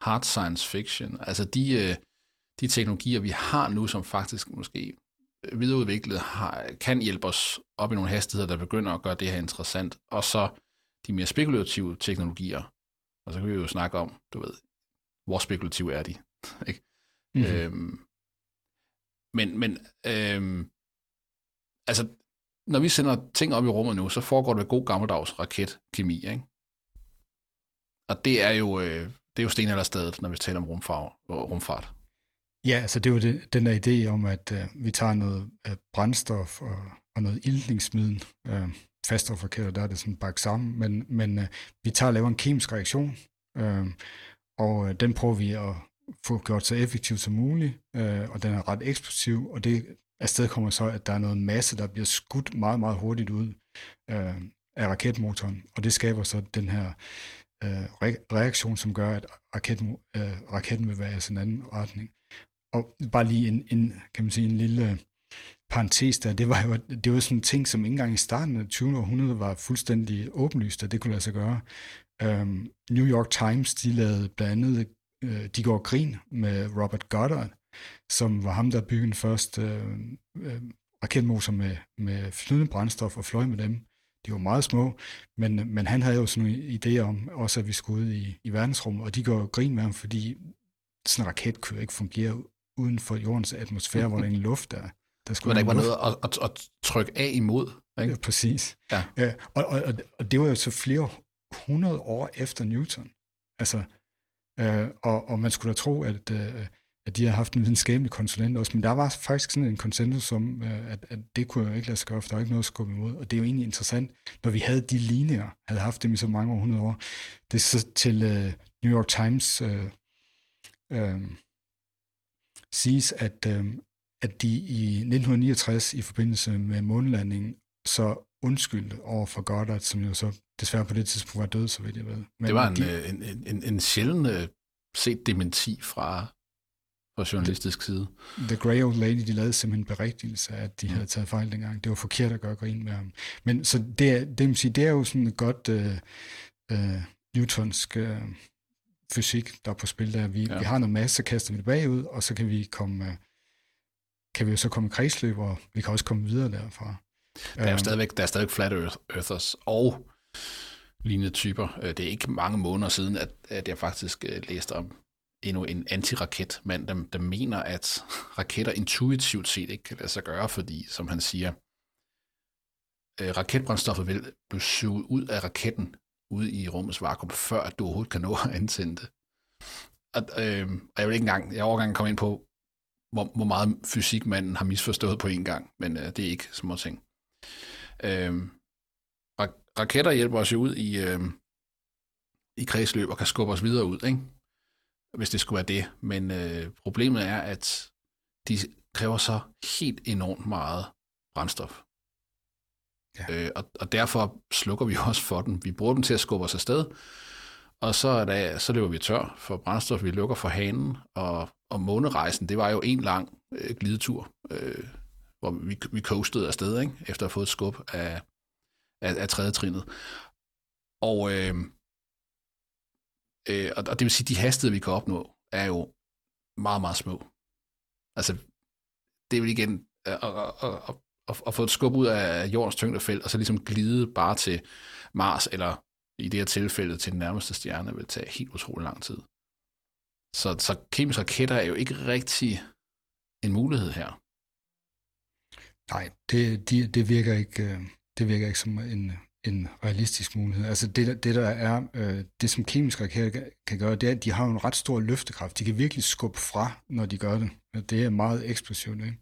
hard science fiction. Altså de, øh, de teknologier, vi har nu, som faktisk måske videreudviklet, har, kan hjælpe os op i nogle hastigheder, der begynder at gøre det her interessant. Og så de mere spekulative teknologier. Og så kan vi jo snakke om, du ved, hvor spekulative er de? <laughs> ikke? Mm-hmm. Øhm, men men øhm, altså, når vi sender ting op i rummet nu, så foregår det god gammeldags raketkemi, ikke? Og det er jo, øh, det er jo stenalderstedet, når vi taler om rumfart. rumfart. Ja, altså det er jo det, den der idé om, at øh, vi tager noget øh, brændstof og, og noget ildningsmiddel, øh, fast og forkert, der er det sådan bagt sammen, men, men øh, vi tager og laver en kemisk reaktion, øh, og øh, den prøver vi at få gjort så effektivt som muligt, øh, og den er ret eksplosiv, og det afsted kommer så, at der er noget masse, der bliver skudt meget, meget hurtigt ud øh, af raketmotoren, og det skaber så den her øh, reaktion, som gør, at raket, øh, raketten vil være i en anden retning. Og bare lige en, en, kan man sige, en lille parentes der, det var jo, det var sådan en ting, som ikke engang i starten af 20. århundrede var fuldstændig åbenlyst, at det kunne lade sig gøre. Um, New York Times, de lavede blandt andet, uh, de går grin med Robert Goddard, som var ham, der byggede den første uh, uh, raketmotor med, med flydende brændstof og fløj med dem. De var meget små, men, men han havde jo sådan nogle idéer om også, at vi skulle ud i, i verdensrummet, og de går grin med ham, fordi sådan en raket kunne ikke fungere uden for jordens atmosfære, hvor der ingen luft er. Der skulle der ikke var noget at, at, at trykke af imod. Ikke? Ja, præcis. Ja. Ja, og, og, og det var jo så flere hundrede år efter Newton. Altså, øh, og, og man skulle da tro, at, øh, at de har haft en videnskabelig konsulent også, men der var faktisk sådan en konsensus om, øh, at, at det kunne jo ikke lade sig gøre, for der var ikke noget at skubbe imod. Og det er jo egentlig interessant, når vi havde de linjer, havde haft dem i så mange hundrede år. Det er så til øh, New York Times øh, øh, siges, at, øh, at de i 1969 i forbindelse med månelandingen så undskyldte over for Goddard, som jo så desværre på det tidspunkt var død, så vidt jeg ved. Men det var en, de, en, en, en, en sjælden uh, set dementi fra, fra journalistisk side. The Grey Old Lady, de lavede simpelthen en berigtigelse af, at de mm. havde taget fejl dengang. Det var forkert at gøre grin med ham. Men så det, er, det, man sige, det er jo sådan et godt uh, uh, newtonsk uh, fysik, der er på spil der. Vi, ja. vi har noget masse, så kaster vi det bagud, og så kan vi komme, øh, kan vi jo så komme i kredsløb, og vi kan også komme videre derfra. Der er jo øhm. stadigvæk, der er stadigvæk flat earthers og lignende typer. Øh, det er ikke mange måneder siden, at, at jeg faktisk øh, læste om endnu en antiraketmand, der, der mener, at raketter intuitivt set ikke kan lade sig gøre, fordi, som han siger, øh, raketbrændstoffet vil blive suget ud af raketten ude i rummets vakuum, før at du overhovedet kan nå at antænde det. Og, øh, og jeg vil ikke engang, jeg overgang komme ind på, hvor, hvor meget fysik manden har misforstået på en gang, men øh, det er ikke små ting. Øh, raketter hjælper os jo ud i, øh, i kredsløb og kan skubbe os videre ud, ikke? Hvis det skulle være det. Men øh, problemet er, at de kræver så helt enormt meget brændstof. Ja. Øh, og, og derfor slukker vi også for den. Vi bruger dem til at skubbe os afsted, og så, er der, så løber vi tør for brændstof, vi lukker for hanen, og, og månerejsen, det var jo en lang øh, glidetur, øh, hvor vi, vi coastede afsted, ikke? efter at have fået et skub af, af, af tredje trinet. Og, øh, øh, og, og det vil sige, at de hastigheder, vi kan opnå, er jo meget, meget små. Altså, det vil igen, øh, og, og, og, at, at få et skub ud af jordens tyngdefelt, og så ligesom glide bare til Mars, eller i det her tilfælde til den nærmeste stjerne, vil tage helt utrolig lang tid. Så, så kemiske raketter er jo ikke rigtig en mulighed her. Nej, det, de, det, virker ikke, øh, det virker ikke som en, en realistisk mulighed. Altså det, det der er, øh, det som kemiske raketter kan gøre, det er, at de har en ret stor løftekraft. De kan virkelig skubbe fra, når de gør det. Det er meget eksplosivt. Ikke?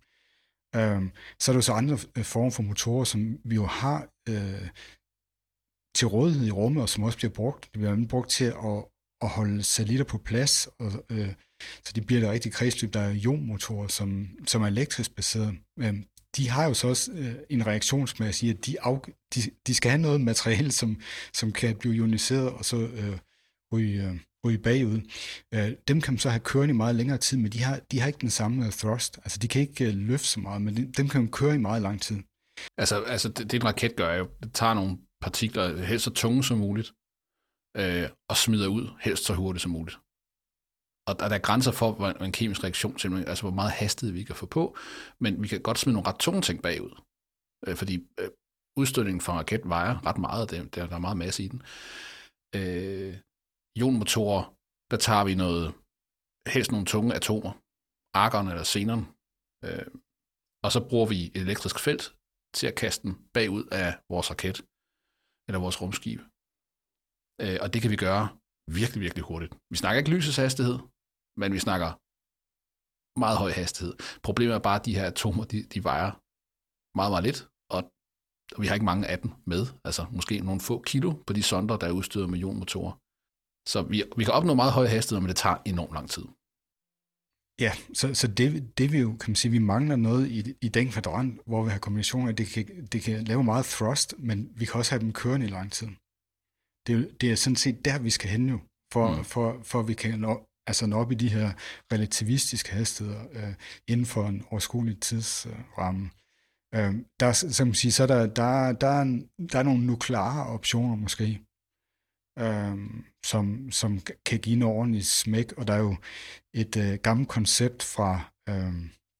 Øhm, så er der så andre øh, former for motorer, som vi jo har øh, til rådighed i rummet, og som også bliver brugt. Det bliver brugt til at, at holde satellitter på plads, og, øh, så det bliver der rigtig kredsløb. Der er ionmotorer, som, som er elektrisk baseret. Øh, de har jo så også øh, en reaktionsmasse i, at de, af, de, de skal have noget materiale, som, som kan blive ioniseret, og så øh, ryge, øh, ryge bagud. Øh, dem kan man så have kørende i meget længere tid, men de har, de har ikke den samme øh, thrust. Altså, de kan ikke øh, løfte så meget, men dem kan man køre i meget lang tid. Altså, altså det, det en raket gør, er jo, det tager nogle partikler, helst så tunge som muligt, øh, og smider ud, helst så hurtigt som muligt. Og der, der er grænser for, hvor en kemisk reaktion simpelthen, altså hvor meget hastighed vi kan få på, men vi kan godt smide nogle ret tunge ting bagud. Øh, fordi øh, udstødningen fra en raket vejer ret meget, det, der, der er meget masse i den. Øh, ionmotorer, der tager vi noget, helst nogle tunge atomer, argon eller xenon, øh, og så bruger vi et elektrisk felt til at kaste den bagud af vores raket, eller vores rumskib. Øh, og det kan vi gøre virkelig, virkelig hurtigt. Vi snakker ikke lysets hastighed, men vi snakker meget høj hastighed. Problemet er bare, at de her atomer, de, de vejer meget, meget lidt, og vi har ikke mange af dem med. Altså måske nogle få kilo på de sonder, der er udstyret med ionmotorer. Så vi, vi kan opnå meget høj hastighed, men det tager enormt lang tid. Ja, så, så det, det vi jo, kan man sige, vi mangler noget i, i den kvadrant, hvor vi har kombinationer, det kan, det kan lave meget thrust, men vi kan også have dem kørende i lang tid. Det, det er sådan set der, vi skal hen jo, for, mm. for, for at vi kan nå, altså nå op i de her relativistiske hastigheder øh, inden for en overskuelig tidsramme. Øh, der, som man sige, så er der, der, der, der er nogle nukleare optioner måske, øh, som, som kan give en ordentlig smæk, og der er jo et øh, gammelt koncept fra, øh,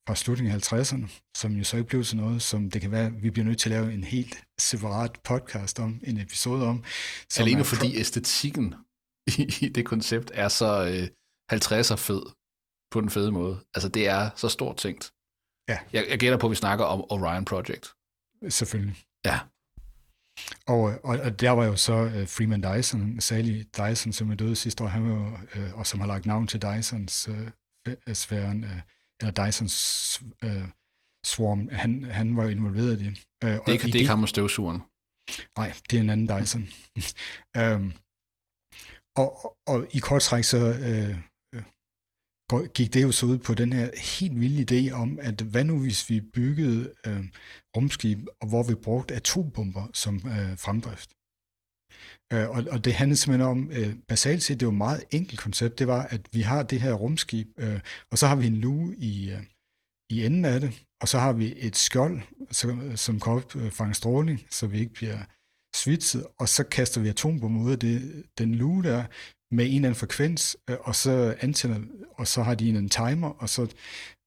fra slutningen af 50'erne, som jo så ikke blev til noget, som det kan være, at vi bliver nødt til at lave en helt separat podcast om, en episode om. Alene fordi æstetikken <laughs> i, i det koncept er så øh, 50'er fed på den fede måde. Altså det er så stort tænkt. Ja. Jeg, jeg gætter på, at vi snakker om Orion Project. Selvfølgelig. Ja. Og, og, og der var jo så uh, Freeman Dyson, Sally Dyson, som er døde sidste år, han var uh, og som har lagt navn til Dysons uh, sfæren, uh, eller Dysons uh, swarm, han, han var jo involveret i det. Uh, det er ikke, det er ikke ham med støvsugeren. Nej, det er en anden Dyson. um, <laughs> og, og, og i kort træk så uh, gik det jo så ud på den her helt vilde idé om, at hvad nu hvis vi byggede øh, rumskib, hvor vi brugte atombomber som øh, fremdrift. Øh, og, og det handlede simpelthen om, øh, basalt set, det var et meget enkelt koncept, det var, at vi har det her rumskib, øh, og så har vi en lue i, øh, i enden af det, og så har vi et skjold, så, som kan opfange øh, stråling, så vi ikke bliver svitset, og så kaster vi atombomber ud af det, den lue der, med en eller anden frekvens, øh, og så antænder, og så har de en, en timer, og så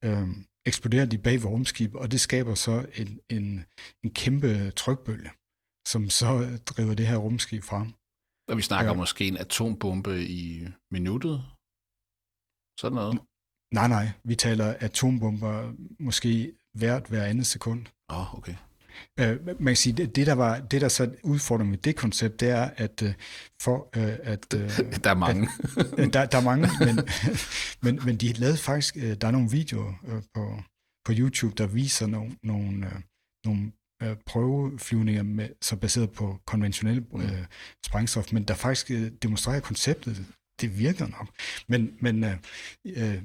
øh, eksploderer de bag ved og det skaber så en, en, en kæmpe trykbølge, som så driver det her rumskib frem. Og vi snakker ja. måske en atombombe i minuttet? Sådan noget? Nej, nej. Vi taler atombomber måske hvert hver andet sekund. Åh, oh, okay. Øh, man kan sige, det, det der var det der så udfordring med det koncept, det er at øh, for øh, at øh, <laughs> der er mange. at, der, der er mange, men, <laughs> men men de lavede faktisk øh, der er nogle videoer øh, på på YouTube der viser nogle nogle øh, nogle øh, prøveflyvninger med så baseret på konventionelle mm. øh, sprængstof, men der faktisk øh, demonstrerer konceptet, det virker nok. Men men øh, øh,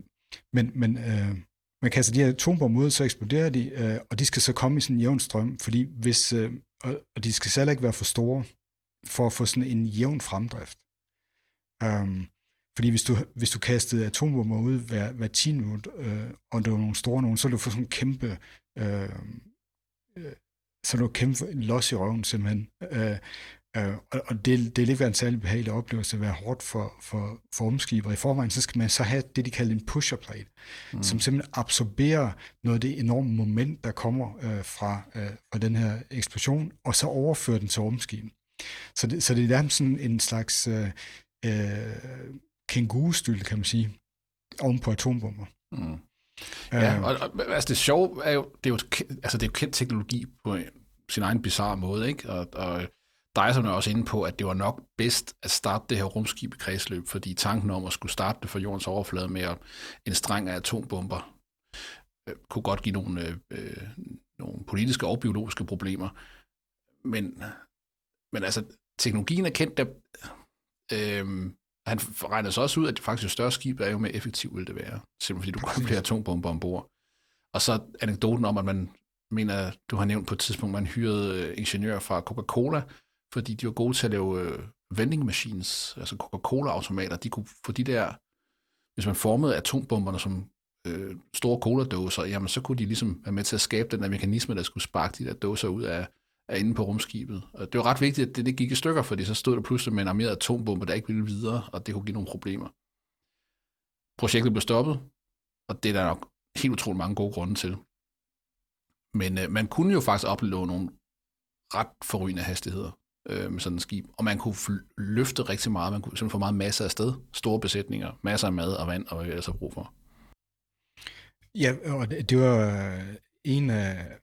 men men øh, man kaster de her atombomber ud, så eksploderer de, øh, og de skal så komme i sådan en jævn strøm, fordi hvis, øh, og de skal selv ikke være for store, for at få sådan en jævn fremdrift. Um, fordi hvis du, hvis du kastede atombomber ud hver, hver 10 minut, øh, og det var nogle store nogen, så ville du få sådan en kæmpe, øh, øh, så du kæmpe los i røven simpelthen. Øh, Øh, og det, det er lidt en særlig behagelig oplevelse at være hårdt for, for, for omskiber. I forvejen, så skal man så have det, de kalder en pusher plate, mm. som simpelthen absorberer noget af det enorme moment, der kommer øh, fra, øh, fra den her eksplosion, og så overfører den til rumskibet. Så det, så det er nærmest sådan en slags øh, øh, kængurustyl, kan man sige, oven på atombomber. Mm. Ja, og, og altså det sjove er jo, det er jo, altså det er jo kendt teknologi på sin egen bizarre måde, ikke? Og, og Dyson er også inde på, at det var nok bedst at starte det her rumskib i kredsløb, fordi tanken om at skulle starte det fra jordens overflade med en streng af atombomber øh, kunne godt give nogle, øh, nogle politiske og biologiske problemer. Men, men altså, teknologien er kendt, der, øh, han regner så også ud, at faktisk jo større skib er, jo mere effektivt vil det være. Simpelthen fordi du kan flere atombomber ombord. Og så anekdoten om, at man mener, du har nævnt på et tidspunkt, man hyrede øh, ingeniører fra Coca-Cola, fordi de var gode til at lave øh, vending machines, altså Coca-Cola-automater. De kunne få de der, hvis man formede atombomberne som øh, store cola-dåser, jamen så kunne de ligesom være med til at skabe den der mekanisme, der skulle sparke de der dåser ud af, er inde på rumskibet. Og det var ret vigtigt, at det, det gik i stykker, fordi så stod der pludselig med en armeret atombombe, der ikke ville videre, og det kunne give nogle problemer. Projektet blev stoppet, og det er der nok helt utroligt mange gode grunde til. Men øh, man kunne jo faktisk opleve nogle ret forrygende hastigheder øh, med sådan et skib, og man kunne løfte rigtig meget, man kunne simpelthen få meget masser af sted, store besætninger, masser af mad og vand, og hvad vi ellers har brug for. Ja, og det var en af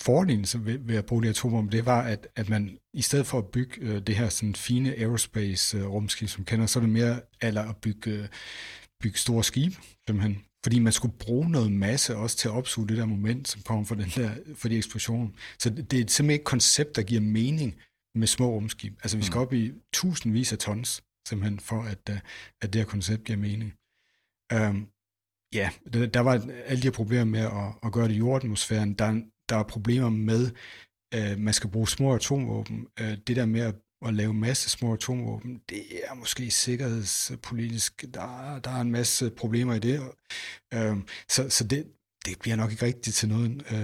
fordelen ved, ved at bruge de atombomber, det var, at, at man i stedet for at bygge øh, det her sådan fine aerospace øh, som kender, så er det mere eller at bygge, øh, bygge store skibe, simpelthen. Fordi man skulle bruge noget masse også til at opsuge det der moment, som kommer fra, den der, fra de eksplosioner. Så det, det er simpelthen ikke et koncept, der giver mening med små rumskib. Altså vi skal mm. op i tusindvis af tons, simpelthen for at, øh, at det her koncept giver mening. Um, ja, der var alle de her problemer med at, at gøre det i jordatmosfæren. Der, der er problemer med, uh, man skal bruge små atomvåben. Uh, det der med at, at lave masse små atomvåben, det er måske sikkerhedspolitisk, der, der er en masse problemer i det. Uh, så, så det, det bliver nok ikke rigtigt til noget. Uh,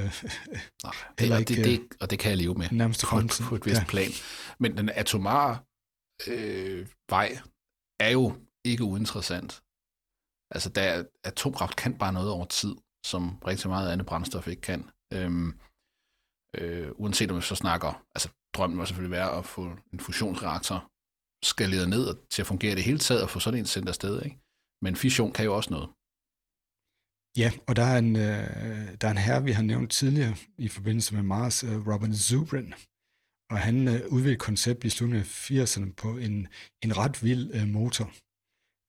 Nej, <laughs> det, ikke, det, det, og det kan jeg leve med nærmest på, på et vist ja. plan. Men den atomare øh, vej er jo ikke uinteressant. Altså, der, atomkraft kan bare noget over tid, som rigtig meget andet brændstof ikke kan. Øhm, øh, uanset om vi så snakker, altså drømmen var selvfølgelig være at få en fusionsreaktor skaleret ned og til at fungere det hele taget, og få sådan en sendt afsted. Ikke? Men fission kan jo også noget. Ja, og der er en, øh, der er en herre, vi har nævnt tidligere i forbindelse med Mars, øh, Robin Zubrin, og han øh, udviklede et koncept i slutningen af 80'erne på en, en ret vild øh, motor,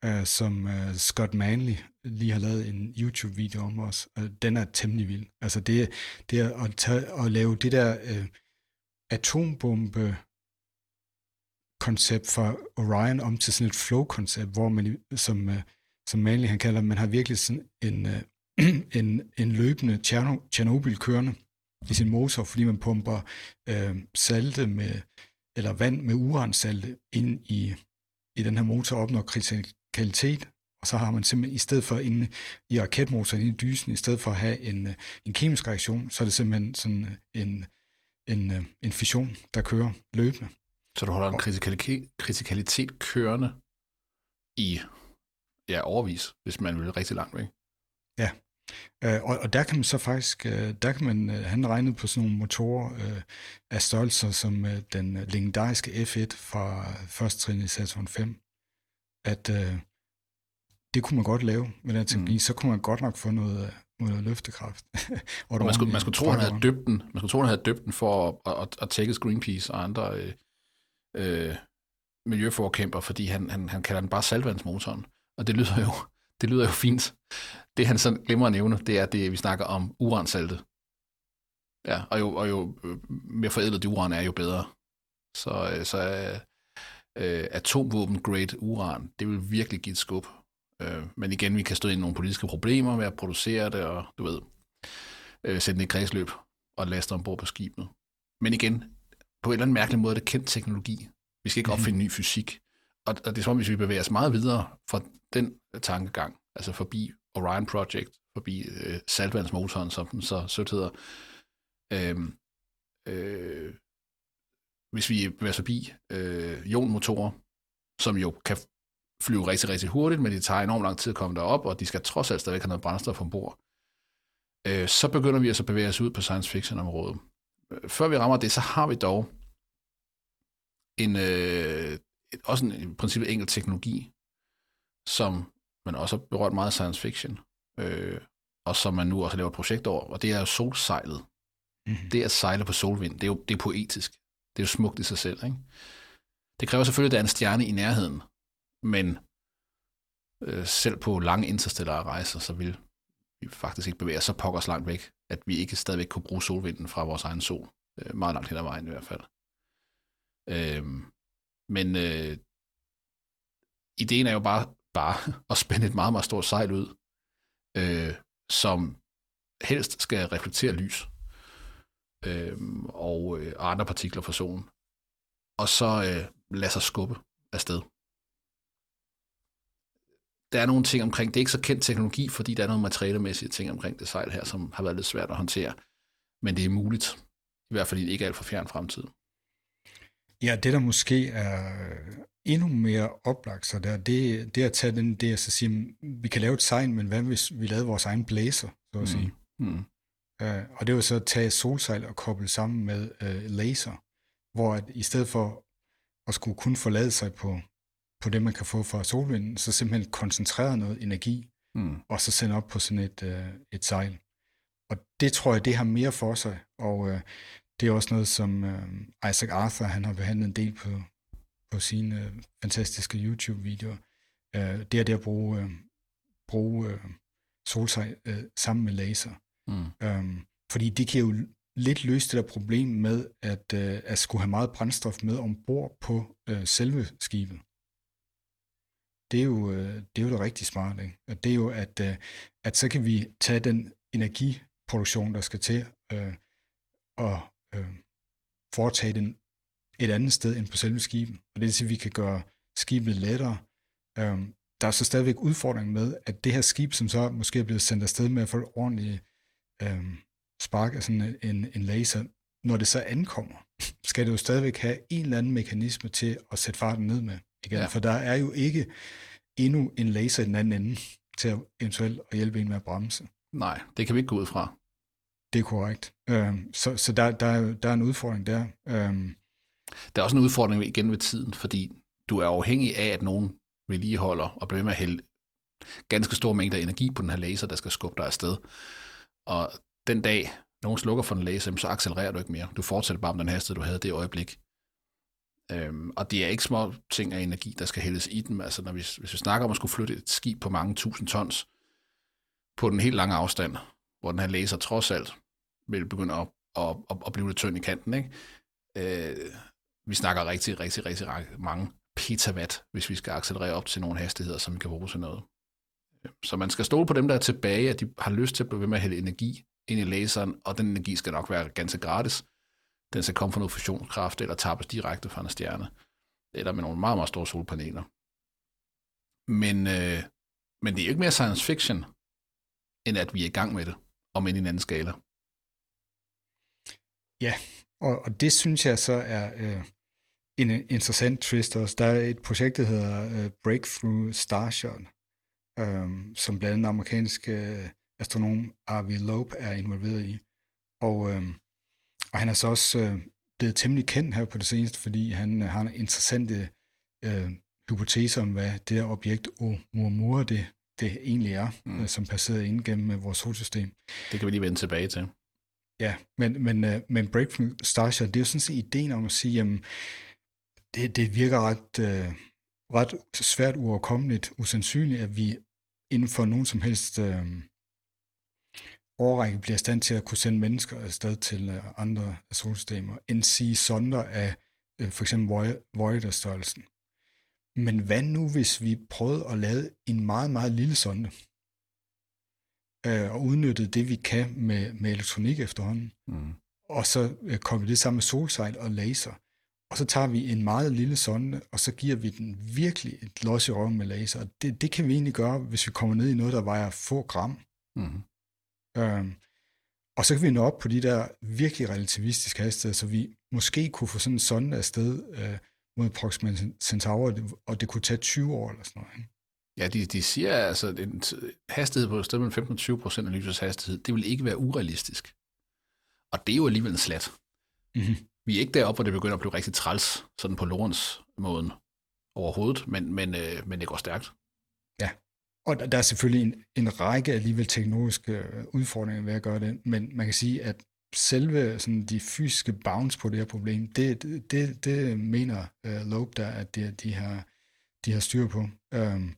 øh, som øh, Scott Manley lige har lavet en YouTube-video om os. Uh, den er temmelig vild. Altså det, det er at, tage, at lave det der øh, atombombe koncept fra Orion om til sådan et flow-koncept, hvor man, som, øh, som Manley han kalder, man har virkelig sådan en, øh, <clears throat> en, en løbende Tjernobyl kørende i sin motor, fordi man pumper øh, salte med, eller vand med uransalte ind i, i den her motor, opnår kvalitet, og så har man simpelthen i stedet for inde i raketmotoren i dysen, i stedet for at have en, en kemisk reaktion, så er det simpelthen sådan en, en, en fission, der kører løbende. Så du holder en kritikalitet, kritikalitet kørende i ja, overvis, hvis man vil rigtig langt væk. Ja, Uh, og, og der kan man så faktisk, uh, der kan man, uh, han regnet på sådan nogle motorer uh, af størrelser som uh, den legendariske F1 fra første trin i Saturn 5, at uh, det kunne man godt lave med den teknologi, mm. så kunne man godt nok få noget, noget løftekraft. <laughs> og man, skulle, man, skulle tro, han havde døbt den, man skulle tro, han havde døbt den for at, at, at tækkes Greenpeace og andre øh, øh, miljøforkæmper, fordi han, han, han kalder den bare salvandsmotoren. Og det lyder jo, <laughs> det lyder jo fint. Det han så glemmer at nævne, det er det, vi snakker om uransalte. Ja, og jo, og jo øh, mere forædlet det uran er, jo bedre. Så, øh, så øh, atomvåben-grade uran, det vil virkelig give et skub. Øh, men igen, vi kan stå ind i nogle politiske problemer med at producere det, og du ved, øh, sætte det i kredsløb og laste ombord på skibet. Men igen, på en eller anden mærkelig måde er det kendt teknologi. Vi skal ikke mhm. opfinde ny fysik. Og, og det er som hvis vi bevæger os meget videre fra den tankegang, altså forbi Orion Project, forbi øh, saltvandsmotoren, som den så sødt hedder, øh, øh, hvis vi bevæger os forbi øh, ionmotorer, som jo kan flyve rigtig, rigtig hurtigt, men det tager enormt lang tid at komme derop, og de skal trods alt stadigvæk have noget brændstof ombord. Øh, så begynder vi altså at bevæge os ud på science fiction-området. Øh, før vi rammer det, så har vi dog en, øh, også en, i princippet enkelt teknologi, som man også har berørt meget science fiction, øh, og som man nu også laver et projekt over, og det er jo solsejlet. Mm-hmm. Det at sejle på solvind, det er jo det er poetisk. Det er jo smukt i sig selv. Ikke? Det kræver selvfølgelig, at der er en stjerne i nærheden, men øh, selv på lange interstellare rejser, så vil vi faktisk ikke bevæge os så pokkers langt væk, at vi ikke stadigvæk kunne bruge solvinden fra vores egen sol. Øh, meget langt hen ad vejen i hvert fald. Øh, men øh, ideen er jo bare, bare <laughs> at spænde et meget, meget stort sejl ud, øh, som helst skal reflektere lys øh, og, øh, og andre partikler fra solen. Og så øh, lade sig skubbe afsted. Der er nogle ting omkring, det er ikke så kendt teknologi, fordi der er nogle materialemæssige ting omkring det sejl her, som har været lidt svært at håndtere. Men det er muligt, i hvert fald i ikke alt for fjern fremtid. Ja, det der måske er endnu mere oplagt, så der, det, det er at tage den det, at sige, vi kan lave et sejl, men hvad hvis vi lavede vores egen blæser, så at mm. sige. Mm. Uh, og det var så at tage solsejl og koble sammen med uh, laser, hvor at i stedet for at skulle kun forlade sig på, på det, man kan få fra solvinden, så simpelthen koncentrere noget energi, mm. og så sende op på sådan et, uh, et sejl. Og det tror jeg, det har mere for sig, og uh, det er også noget, som uh, Isaac Arthur, han har behandlet en del på, på sine uh, fantastiske YouTube-videoer. Uh, det er det at bruge, uh, bruge uh, solsejl uh, sammen med laser. Mm. Øhm, fordi det kan jo lidt løse det der problem med at, øh, at skulle have meget brændstof med ombord på øh, selve skibet. Det er jo, øh, det er jo det rigtig smart. Ikke? Og det er jo, at, øh, at så kan vi tage den energiproduktion, der skal til, øh, og øh, foretage den et andet sted end på selve skibet. Og det vil sige, at vi kan gøre skibet lettere. Øh, der er så stadigvæk udfordring med, at det her skib, som så måske er blevet sendt afsted med at få et ordentligt øhm, spark af sådan en, en laser, når det så ankommer, skal det jo stadigvæk have en eller anden mekanisme til at sætte farten ned med igen. Ja. For der er jo ikke endnu en laser i den anden ende til at eventuelt at hjælpe en med at bremse. Nej, det kan vi ikke gå ud fra. Det er korrekt. Øhm, så så der, der, der er en udfordring der. Øhm, der er også en udfordring igen ved tiden, fordi du er afhængig af, at nogen vedligeholder og bliver med at hælde ganske store mængder energi på den her laser, der skal skubbe dig afsted. Og den dag, nogen slukker for en læse, så accelererer du ikke mere. Du fortsætter bare med den hastighed, du havde det øjeblik. Øhm, og det er ikke små ting af energi, der skal hældes i dem. Altså, når vi, hvis vi snakker om at skulle flytte et skib på mange tusind tons på den helt lange afstand, hvor den her laser trods alt vil begynde at, at, at, at blive lidt tynd i kanten, ikke? Øh, vi snakker rigtig, rigtig, rigtig, rigtig mange petawatt, hvis vi skal accelerere op til nogle hastigheder, som vi kan bruge til noget. Så man skal stole på dem, der er tilbage, at de har lyst til at blive ved med at hælde energi ind i laseren, og den energi skal nok være ganske gratis. Den skal komme fra noget fusionskraft, eller tappes direkte fra en stjerne, eller med nogle meget, meget store solpaneler. Men, øh, men det er jo ikke mere science fiction, end at vi er i gang med det, om end i en anden skala. Ja, og, og det synes jeg så er øh, en interessant twist også. Der er et projekt, der hedder øh, Breakthrough Starshot, øh, som blandt andet amerikanske øh, astronom R.V. Loeb er involveret i. Og, øh, og han er så også øh, blevet temmelig kendt her på det seneste, fordi han øh, har en interessante øh, hypoteser om, hvad det her objekt Oumuamua det, det egentlig er, mm. øh, som passerer ind gennem øh, vores solsystem. Det kan vi lige vende tilbage til. Ja, men, men, øh, men Breakthrough Starshot, det er jo sådan set ideen om at sige, jamen, det, det virker ret, øh, ret svært uoverkommeligt, usandsynligt, at vi inden for nogen som helst øh, årrække bliver i stand til at kunne sende mennesker afsted til øh, andre solsystemer, end sige sonder af øh, for eksempel Voyager-størrelsen. Men hvad nu, hvis vi prøvede at lave en meget, meget lille sonde, øh, og udnyttede det, vi kan med, med elektronik efterhånden, mm. og så øh, kommer det sammen med solsejl og laser, og så tager vi en meget lille sonde, og så giver vi den virkelig et los i røven med laser. Og det, det kan vi egentlig gøre, hvis vi kommer ned i noget, der vejer få gram. Mm. Øhm, og så kan vi nå op på de der virkelig relativistiske hastigheder, så vi måske kunne få sådan en sonde afsted øh, mod Proxima Centauri, og det kunne tage 20 år eller sådan noget. Ikke? Ja, de, de siger altså, at en hastighed på stedet 15-20 procent af lysets hastighed, det vil ikke være urealistisk. Og det er jo alligevel en slat. Mm-hmm. Vi er ikke deroppe, hvor det begynder at blive rigtig træls, sådan på Lorens måden overhovedet, men, men, øh, men det går stærkt. Ja, og der er selvfølgelig en, en række alligevel teknologiske øh, udfordringer ved at gøre det, men man kan sige, at selve sådan, de fysiske bounds på det her problem, det, det, det mener øh, Loeb der, at det, de, har, de har styr på. Øhm,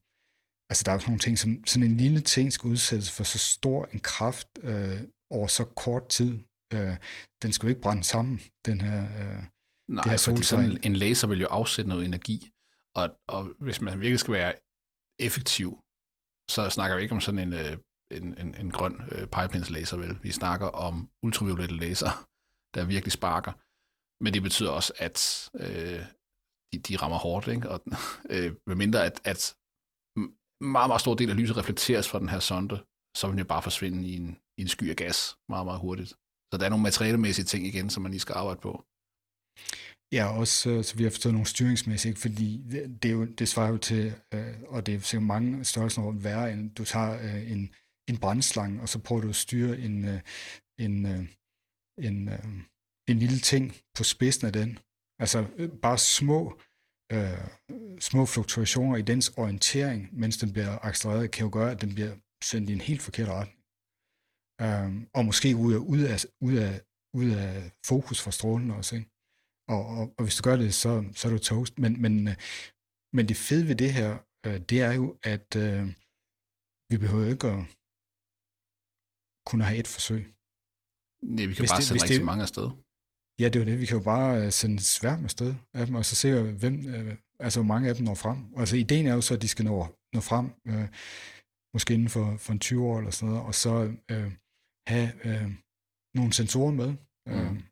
altså der er sådan nogle ting, som sådan en lille ting skal udsættes for så stor en kraft øh, over så kort tid, øh, den skal jo ikke brænde sammen, den her, øh, Nej, det her fordi solsejl. sådan en laser vil jo afsætte noget energi, og, og hvis man virkelig skal være effektiv, så snakker vi ikke om sådan en, øh, en, en, en grøn øh, pegepindslaser, vel? Vi snakker om ultraviolette laser, der virkelig sparker. Men det betyder også, at øh, de, de rammer hårdt, ikke? Og <laughs> øh, med mindre at, at meget, meget stor del af lyset reflekteres fra den her sonde, så vil den jo bare forsvinde i en, i en sky af gas meget, meget hurtigt. Så der er nogle materialemæssige ting igen, som man lige skal arbejde på. Ja, også øh, så vi har forstået nogle styringsmæssige, fordi det, det, er jo, det svarer jo til, øh, og det er sikkert mange størrelser rundt værre, end du tager øh, en, en brændslange, og så prøver du at styre en, øh, en, øh, en, øh, en lille ting på spidsen af den. Altså øh, bare små, øh, små fluktuationer i dens orientering, mens den bliver accelereret, kan jo gøre, at den bliver sendt i en helt forkert retning. Øh, og måske ud af, ud, af, ud, af, ud af fokus for strålen også, ikke? Og, og, og hvis du gør det, så, så er du toast. Men, men, øh, men det fede ved det her, øh, det er jo, at øh, vi behøver ikke at kunne have et forsøg. Nej, vi kan Hvis bare det- sende rigtig det- mange afsted. Ja, det er jo det. Vi kan jo bare øh, sende sværm afsted af dem, og så se, hvem, altså, hvor mange af dem når frem. Altså, ideen er jo så, at de skal nå, nå frem, øh, måske inden for, for en 20 år eller sådan noget, og så øh, have øh, nogle sensorer med. Øh, Mm.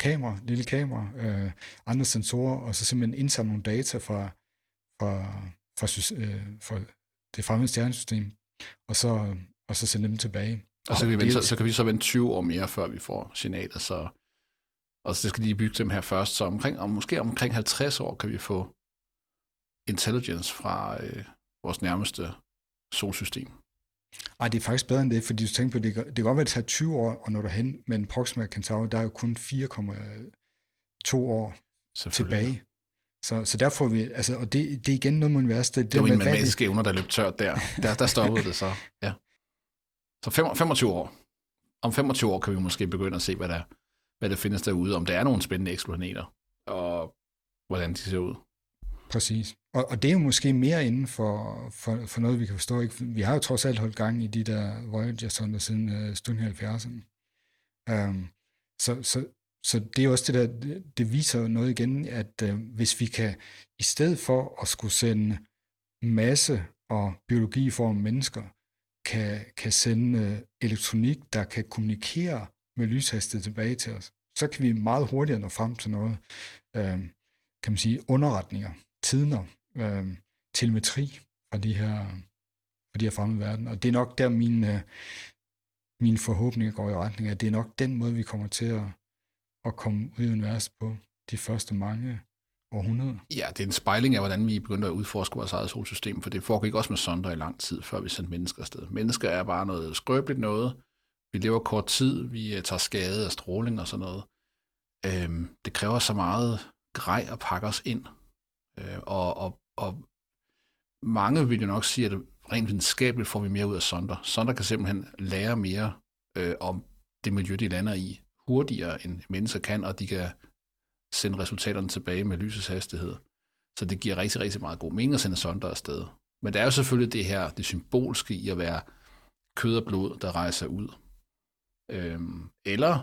kamera, lille kamera, øh, andre sensorer, og så simpelthen indsamle nogle data fra, fra, fra, øh, fra det fremmede stjernesystem, og så, og så sende dem tilbage. Og så kan, vi vente, så, så kan vi så vente 20 år mere, før vi får signaler. Så, og så skal de bygge dem her først. Så omkring, om, måske omkring 50 år kan vi få intelligence fra øh, vores nærmeste solsystem. Ej, det er faktisk bedre end det, fordi du tænker på, det, det kan godt være, at det tager 20 år at nå derhen, men Proxima Centauri, der er jo kun 4,2 år tilbage. Så, så der får vi, altså, og det, det er igen noget med universet. Det, Det var en matematiske evner, der løb tørt der. Der, der stoppede det så. Ja. Så fem- 25 år. Om 25 år kan vi måske begynde at se, hvad der, hvad der findes derude. Om der er nogle spændende eksoplaneter, og hvordan de ser ud. Præcis. Og, og det er jo måske mere inden for, for, for noget, vi kan forstå. Ikke? Vi har jo trods alt holdt gang i de der Voyager-sonder siden øh, stunden i 70'erne. Um, øhm, så, så, så det er også det der, det, det viser jo noget igen, at øh, hvis vi kan, i stedet for at skulle sende masse og biologi i form af mennesker, kan, kan sende øh, elektronik, der kan kommunikere med lyshastighed tilbage til os, så kan vi meget hurtigere nå frem til noget, øh, kan man sige, underretninger, tidner, øh, telemetri fra de her, fra de her fremmede verden. Og det er nok der, min, øh, mine forhåbninger går i retning af. Det er nok den måde, vi kommer til at, at komme ud i universet på de første mange århundreder. Ja, det er en spejling af, hvordan vi begyndte at udforske vores eget solsystem, for det foregik også med sonder i lang tid, før vi sendte mennesker afsted. Mennesker er bare noget skrøbeligt noget. Vi lever kort tid, vi øh, tager skade af stråling og sådan noget. Øhm, det kræver så meget grej at pakke os ind. Øh, og, og, og mange vil jo nok sige, at rent videnskabeligt får vi mere ud af sonder. Sonder kan simpelthen lære mere øh, om det miljø, de lander i, hurtigere end mennesker kan, og de kan sende resultaterne tilbage med lysets hastighed. Så det giver rigtig, rigtig meget god mening at sende sonder afsted. Men der er jo selvfølgelig det her, det symbolske i at være kød og blod, der rejser ud. Øhm, eller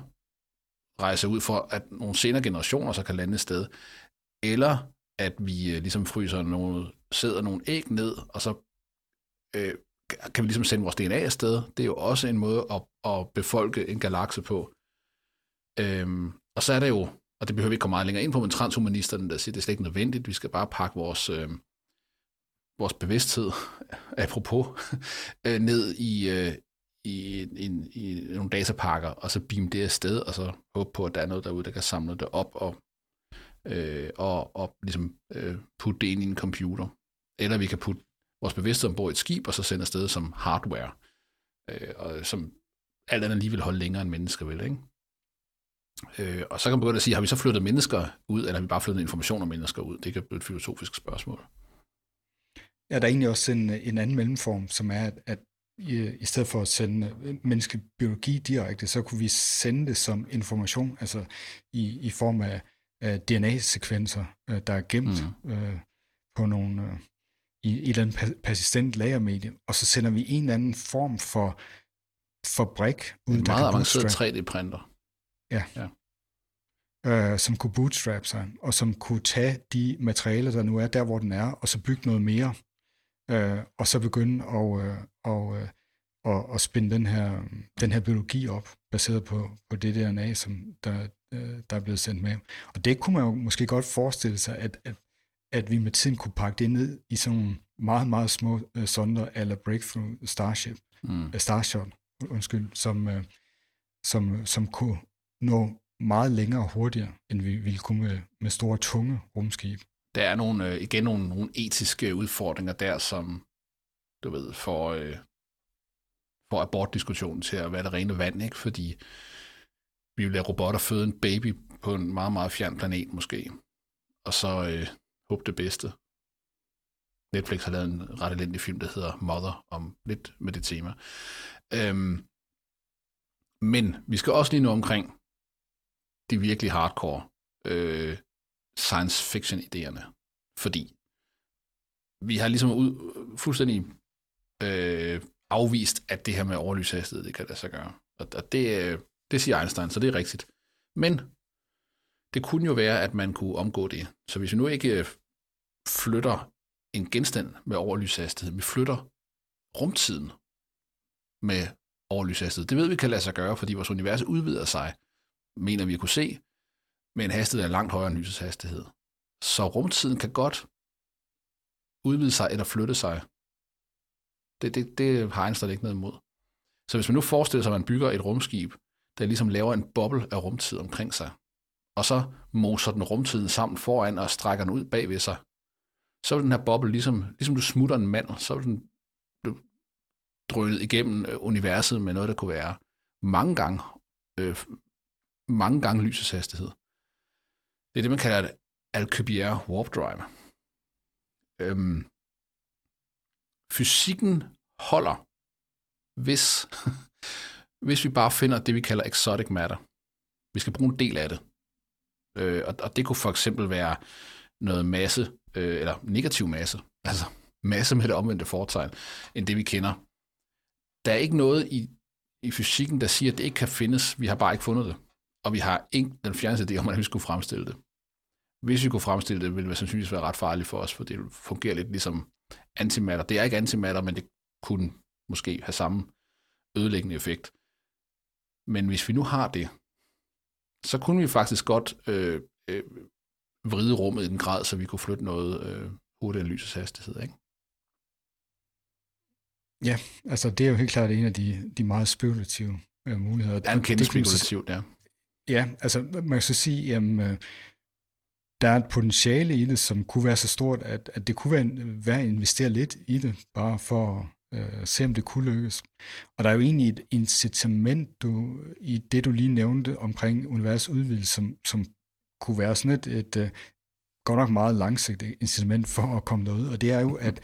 rejser ud for, at nogle senere generationer så kan lande et sted. Eller at vi øh, ligesom fryser nogle, sæder nogle æg ned, og så øh, kan vi ligesom sende vores DNA afsted. Det er jo også en måde at, at befolke en galakse på. Øhm, og så er der jo, og det behøver vi ikke komme meget længere ind på, men transhumanisterne, der siger, det er slet ikke nødvendigt, vi skal bare pakke vores, øh, vores bevidsthed, <laughs> apropos, <laughs> øh, ned i, øh, i, i, i nogle datapakker, og så beam det afsted, og så håbe på, at der er noget derude, der kan samle det op og, øh, og, og ligesom øh, putte det ind i en computer. Eller vi kan putte vores bevidsthed ombord i et skib, og så sende afsted som hardware, øh, og som alt andet lige vil holde længere end mennesker vil, ikke? Øh, og så kan man begynde at sige, har vi så flyttet mennesker ud, eller har vi bare flyttet information om mennesker ud? Det kan blive et filosofisk spørgsmål. Ja, der er egentlig også en, en anden mellemform, som er, at, at i, i stedet for at sende menneskelig biologi direkte, så kunne vi sende det som information, altså i, i form af, af DNA-sekvenser, øh, der er gemt mm. øh, på nogle, øh, i, et eller andet persistent lagermedie, og så sender vi en eller anden form for fabrik ud, en meget avanceret bootstrap. 3D-printer. Ja. ja. øh, som kunne bootstrap sig, og som kunne tage de materialer, der nu er der, hvor den er, og så bygge noget mere, øh, og så begynde at, øh, og, øh, og, og spænde den her, den her biologi op, baseret på, på det DNA, som der, øh, der er blevet sendt med. Og det kunne man jo måske godt forestille sig, at, at, at vi med tiden kunne pakke det ned i sådan nogle meget, meget små øh, sonder, eller Breakthrough Starship, mm. uh, Starshot, undskyld, som, øh, som, som kunne nå meget længere og hurtigere, end vi ville kunne med, med store, tunge rumskib. Der er nogle, øh, igen nogle, nogle etiske udfordringer der, som du ved, får, øh, får abortdiskussionen til at være det rene vand, ikke? fordi vi vil lade robotter føde en baby på en meget, meget fjern planet måske, og så øh, håbe det bedste. Netflix har lavet en ret elendig film, der hedder Mother, om lidt med det tema. Øhm, men vi skal også lige nå omkring de virkelig hardcore øh, science fiction idéerne. Fordi vi har ligesom ud, fuldstændig øh, afvist, at det her med overlyshastighed, det kan lade sig gøre. Og, og det, øh, det siger Einstein, så det er rigtigt. Men det kunne jo være, at man kunne omgå det. Så hvis vi nu ikke øh, flytter en genstand med overlyshastighed, vi flytter rumtiden med overlyshastighed. Det ved vi kan lade sig gøre, fordi vores univers udvider sig mener vi at kunne se, med en hastighed, der er langt højere end lysets hastighed. Så rumtiden kan godt udvide sig eller flytte sig. Det, det, det har Einstein ikke noget imod. Så hvis man nu forestiller sig, at man bygger et rumskib, der ligesom laver en boble af rumtid omkring sig, og så moser den rumtiden sammen foran og strækker den ud bagved sig, så vil den her boble, ligesom, ligesom du smutter en mand, så vil den drønet igennem øh, universet med noget, der kunne være mange gange øh, mange gange lysets hastighed. Det er det, man kalder et Alcubierre warp drive. Øhm, fysikken holder, hvis, <laughs> hvis vi bare finder det, vi kalder exotic matter. Vi skal bruge en del af det. Øh, og, og det kunne for eksempel være noget masse, øh, eller negativ masse, <laughs> altså masse med det omvendte fortegn, end det vi kender. Der er ikke noget i, i fysikken, der siger, at det ikke kan findes. Vi har bare ikke fundet det og vi har ikke den fjerneste idé om, hvordan vi skulle fremstille det. Hvis vi kunne fremstille det, ville det sandsynligvis være ret farligt for os, for det fungerer lidt ligesom antimatter. Det er ikke antimatter, men det kunne måske have samme ødelæggende effekt. Men hvis vi nu har det, så kunne vi faktisk godt øh, øh, vride rummet i den grad, så vi kunne flytte noget øh, hurtigere end lysets hastighed, ikke? Ja, altså det er jo helt klart en af de, de meget spekulative øh, muligheder. Det er en kende spekulativt, ja. Ja, altså man kan så sige, at øh, der er et potentiale i det, som kunne være så stort, at, at det kunne være, være at investere lidt i det, bare for øh, se, om det kunne lykkes. Og der er jo egentlig et incitament du, i det, du lige nævnte omkring universets udvidelse, som, som kunne være sådan et, et, et øh, godt nok meget langsigtet incitament for at komme derud, og det er jo, at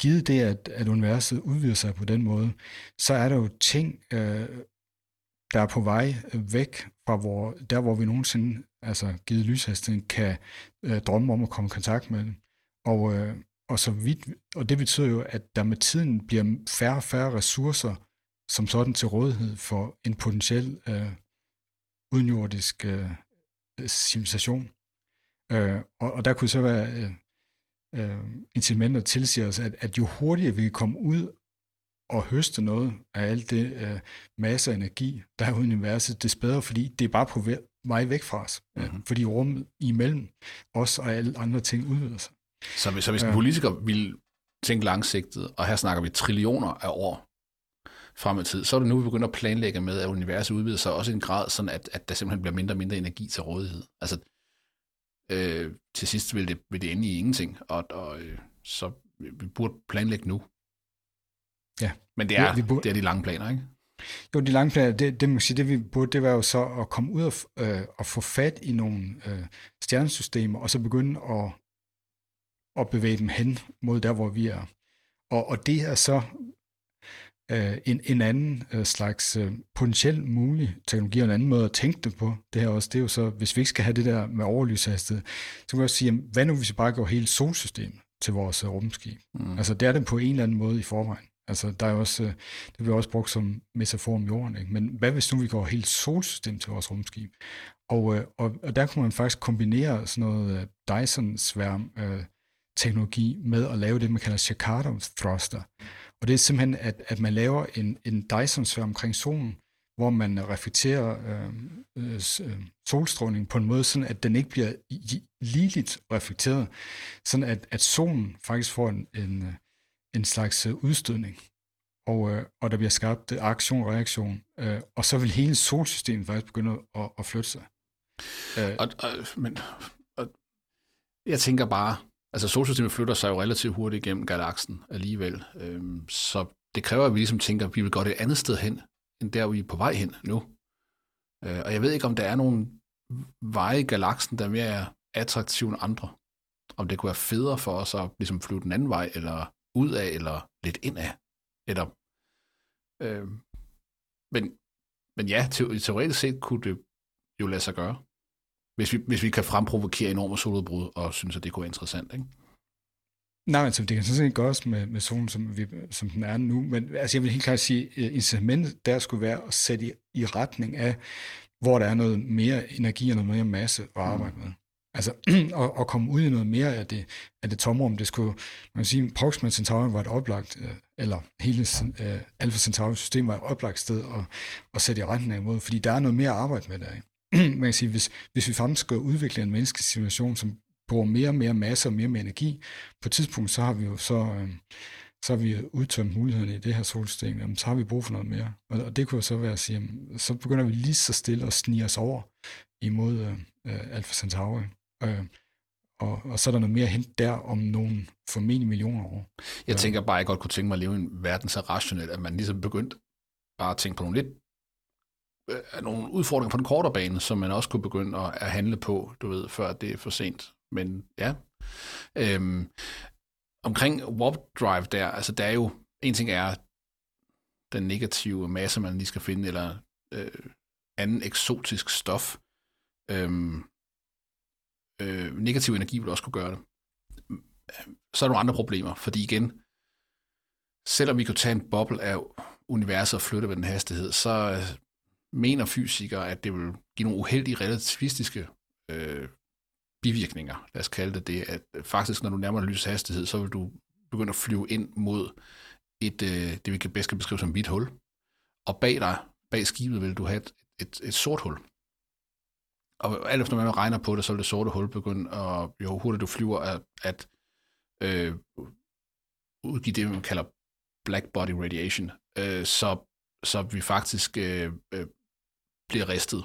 givet det, at, at universet udvider sig på den måde, så er der jo ting, øh, der er på vej væk fra hvor, der, hvor vi nogensinde, altså givet lyshastigheden, kan øh, drømme om at komme i kontakt med den. Og, øh, og, så vidt, og det betyder jo, at der med tiden bliver færre og færre ressourcer som sådan til rådighed for en potentiel øh, udenjordisk øh, civilisation. Øh, og, og der kunne så være øh, øh, incitamenter tilsiger os, at, at jo hurtigere vi kan komme ud at høste noget af alt det uh, masse af energi, der er i universet, det bedre, fordi det er bare på vej væk fra os. Mm-hmm. Fordi rummet imellem os og alle andre ting udvider sig. Så hvis, så hvis en politiker vil tænke langsigtet, og her snakker vi trillioner af år frem i tid, så er det nu, vi begynder at planlægge med, at universet udvider sig også i en grad, sådan at, at der simpelthen bliver mindre og mindre energi til rådighed. Altså, øh, til sidst vil det, vil det ende i ingenting, og, og øh, så vi burde planlægge nu. Ja. Men det er, ja, vi burde... det er de lange planer, ikke? Jo, de lange planer, det, det, man sige, det vi burde, det var jo så at komme ud og, øh, og få fat i nogle øh, stjernesystemer, og så begynde at, at bevæge dem hen mod der, hvor vi er. Og, og det er så øh, en, en anden øh, slags øh, potentielt mulig teknologi, og en anden måde at tænke det på. Det her også, det er jo så, hvis vi ikke skal have det der med overlyshastighed, så kan vi også sige, hvad nu hvis vi bare går hele solsystemet til vores øh, rumskib? Mm. Altså det er det på en eller anden måde i forvejen. Altså, der er også, det bliver også brugt som metafor om jorden, ikke? Men hvad hvis nu vi går helt solsystem til vores rumskib? Og, og, og der kunne man faktisk kombinere sådan noget Dyson-sværm øh, teknologi med at lave det, man kalder Chicago thruster. Og det er simpelthen, at, at man laver en, en dyson sfære omkring solen, hvor man reflekterer øh, øh, øh, solstråling på en måde, sådan at den ikke bliver ligeligt reflekteret, sådan at, at solen faktisk får en, en, øh, en slags øh, udstødning, og, øh, og der bliver skabt aktion og reaktion, øh, og så vil hele solsystemet faktisk begynde at, at flytte sig. Øh. Og, og, men, og, jeg tænker bare, altså solsystemet flytter sig jo relativt hurtigt igennem galaksen alligevel, øhm, så det kræver, at vi ligesom tænker, at vi vil gå det andet sted hen, end der, vi er på vej hen nu. Øh, og jeg ved ikke, om der er nogle veje i galaksen, der er mere attraktive end andre. Om det kunne være federe for os at ligesom flyve den anden vej, eller ud af, eller lidt ind af. Eller, øh, men, men ja, teoretisk set kunne det jo lade sig gøre. Hvis vi, hvis vi kan fremprovokere enorme soludbrud, og synes, at det kunne være interessant, ikke? Nej, altså, det kan sådan set gøres med, med solen, som, vi, som den er nu, men altså, jeg vil helt klart sige, at incitamentet der skulle være at sætte i, i retning af, hvor der er noget mere energi og noget mere masse at arbejde mm. med. Altså <clears throat> at, at komme ud i noget mere af det, af det tomrum. Det skulle, man kan sige, Proxima Centauri var et oplagt, øh, eller hele uh, Alpha Centauri system var et oplagt sted at, at sætte i retning af imod, fordi der er noget mere at arbejde med der. <clears throat> man kan sige, hvis, hvis vi faktisk skal udvikle en menneskelig situation, som bruger mere og mere masse og mere og mere energi, på et tidspunkt, så har vi jo så, øh, så har vi udtømt mulighederne i det her solsystem, jamen, så har vi brug for noget mere. Og, og det kunne så være at sige, jamen, så begynder vi lige så stille at snige os over imod øh, Alpha Centauri. Øh, og, og så er der noget mere hent der om nogle formentlig millioner år. Jeg tænker bare, at jeg godt kunne tænke mig at leve i en verden så rationelt, at man ligesom begyndt bare at tænke på nogle lidt øh, nogle udfordringer på den kortere bane, som man også kunne begynde at, at handle på, du ved, før det er for sent. Men ja. Øhm, omkring warp drive der, altså der er jo, en ting er den negative masse, man lige skal finde, eller øh, anden eksotisk stof. Øhm, øh, negativ energi vil også kunne gøre det. Så er der nogle andre problemer, fordi igen, selvom vi kunne tage en boble af universet og flytte ved den hastighed, så mener fysikere, at det vil give nogle uheldige relativistiske øh, bivirkninger, lad os kalde det det, at øh, faktisk når du nærmer dig lysets hastighed, så vil du begynde at flyve ind mod et, øh, det vi kan bedst kan beskrive som et hvidt hul. Og bag dig, bag skibet, vil du have et, et, et sort hul. Og alt efter, man regner på det, så vil det sorte hul begynde, at, jo hurtigere du flyver, at, at øh, udgive det, man kalder black body radiation, øh, så, så vi faktisk øh, øh, bliver ristet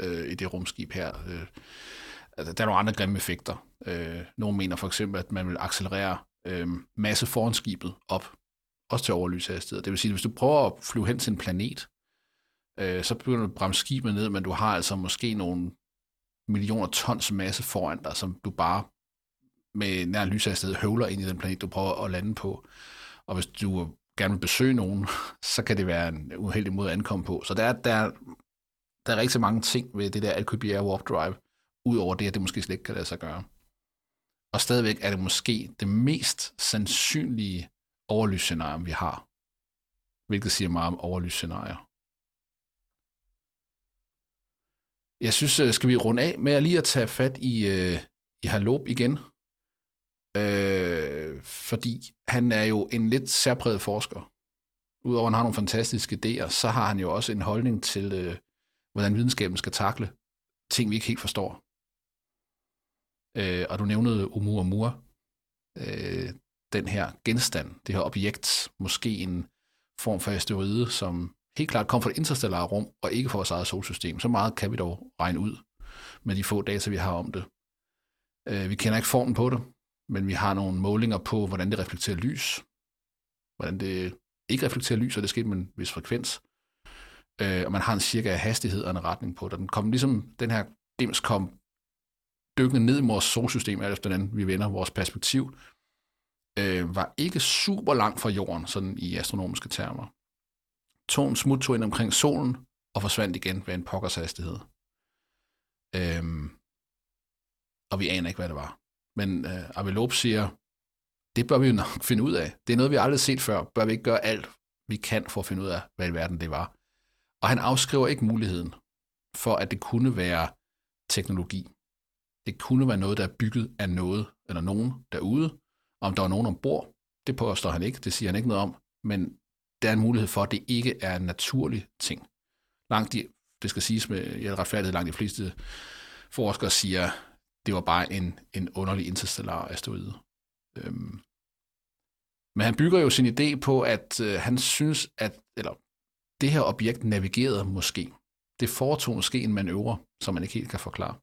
øh, i det rumskib her. Øh, altså, der er nogle andre grimme effekter. Øh, nogle mener for eksempel, at man vil accelerere øh, masse foran skibet op, også til overlyshastighed. Det vil sige, at hvis du prøver at flyve hen til en planet, øh, så begynder du at bremse skibet ned, men du har altså måske nogle millioner tons masse foran dig, som du bare med nær lyshastighed høvler ind i den planet, du prøver at lande på. Og hvis du gerne vil besøge nogen, <laughs> så kan det være en uheldig måde at ankomme på. Så der er, der, der er rigtig mange ting ved det der Alcubierre Warp Drive, Udover det, at det måske slet ikke kan lade sig gøre. Og stadigvæk er det måske det mest sandsynlige overlysscenarie, vi har. Hvilket siger meget om overlysscenarier. Jeg synes, øh, skal vi runde af med at lige at tage fat i, øh, i Halop igen. Øh, fordi han er jo en lidt særpræget forsker. Udover at han har nogle fantastiske idéer, så har han jo også en holdning til, øh, hvordan videnskaben skal takle ting, vi ikke helt forstår. Øh, og du nævnede Oumuamua, øh, den her genstand, det her objekt, måske en form for asteroide, som helt klart kom fra det interstellare rum, og ikke fra vores eget solsystem. Så meget kan vi dog regne ud med de få data, vi har om det. Øh, vi kender ikke formen på det, men vi har nogle målinger på, hvordan det reflekterer lys, hvordan det ikke reflekterer lys, og det sker med en vis frekvens. Øh, og man har en cirka hastighed og en retning på det. Den kom ligesom, den her dims kom dykkende ned i vores solsystem, alt efter den, vi vender vores perspektiv, øh, var ikke super langt fra jorden, sådan i astronomiske termer. Tog en smut ind omkring solen, og forsvandt igen ved en pokkers hastighed. Øhm, og vi aner ikke, hvad det var. Men øh, Avelop siger, Det bør vi jo nok <laughs> finde ud af. Det er noget, vi aldrig har set før. Bør vi ikke gøre alt, vi kan for at finde ud af, hvad i verden det var? Og han afskriver ikke muligheden for, at det kunne være teknologi. Det kunne være noget, der er bygget af noget eller nogen derude. Om der er nogen ombord, det påstår han ikke, det siger han ikke noget om, men der er en mulighed for, at det ikke er en naturlig ting. Langt de, det skal siges med ja, retfærdighed, langt de fleste forskere siger, det var bare en, en underlig interstellar asteroide. Øhm. Men han bygger jo sin idé på, at øh, han synes, at eller, det her objekt navigerede måske. Det foretog måske en manøvre, som man ikke helt kan forklare.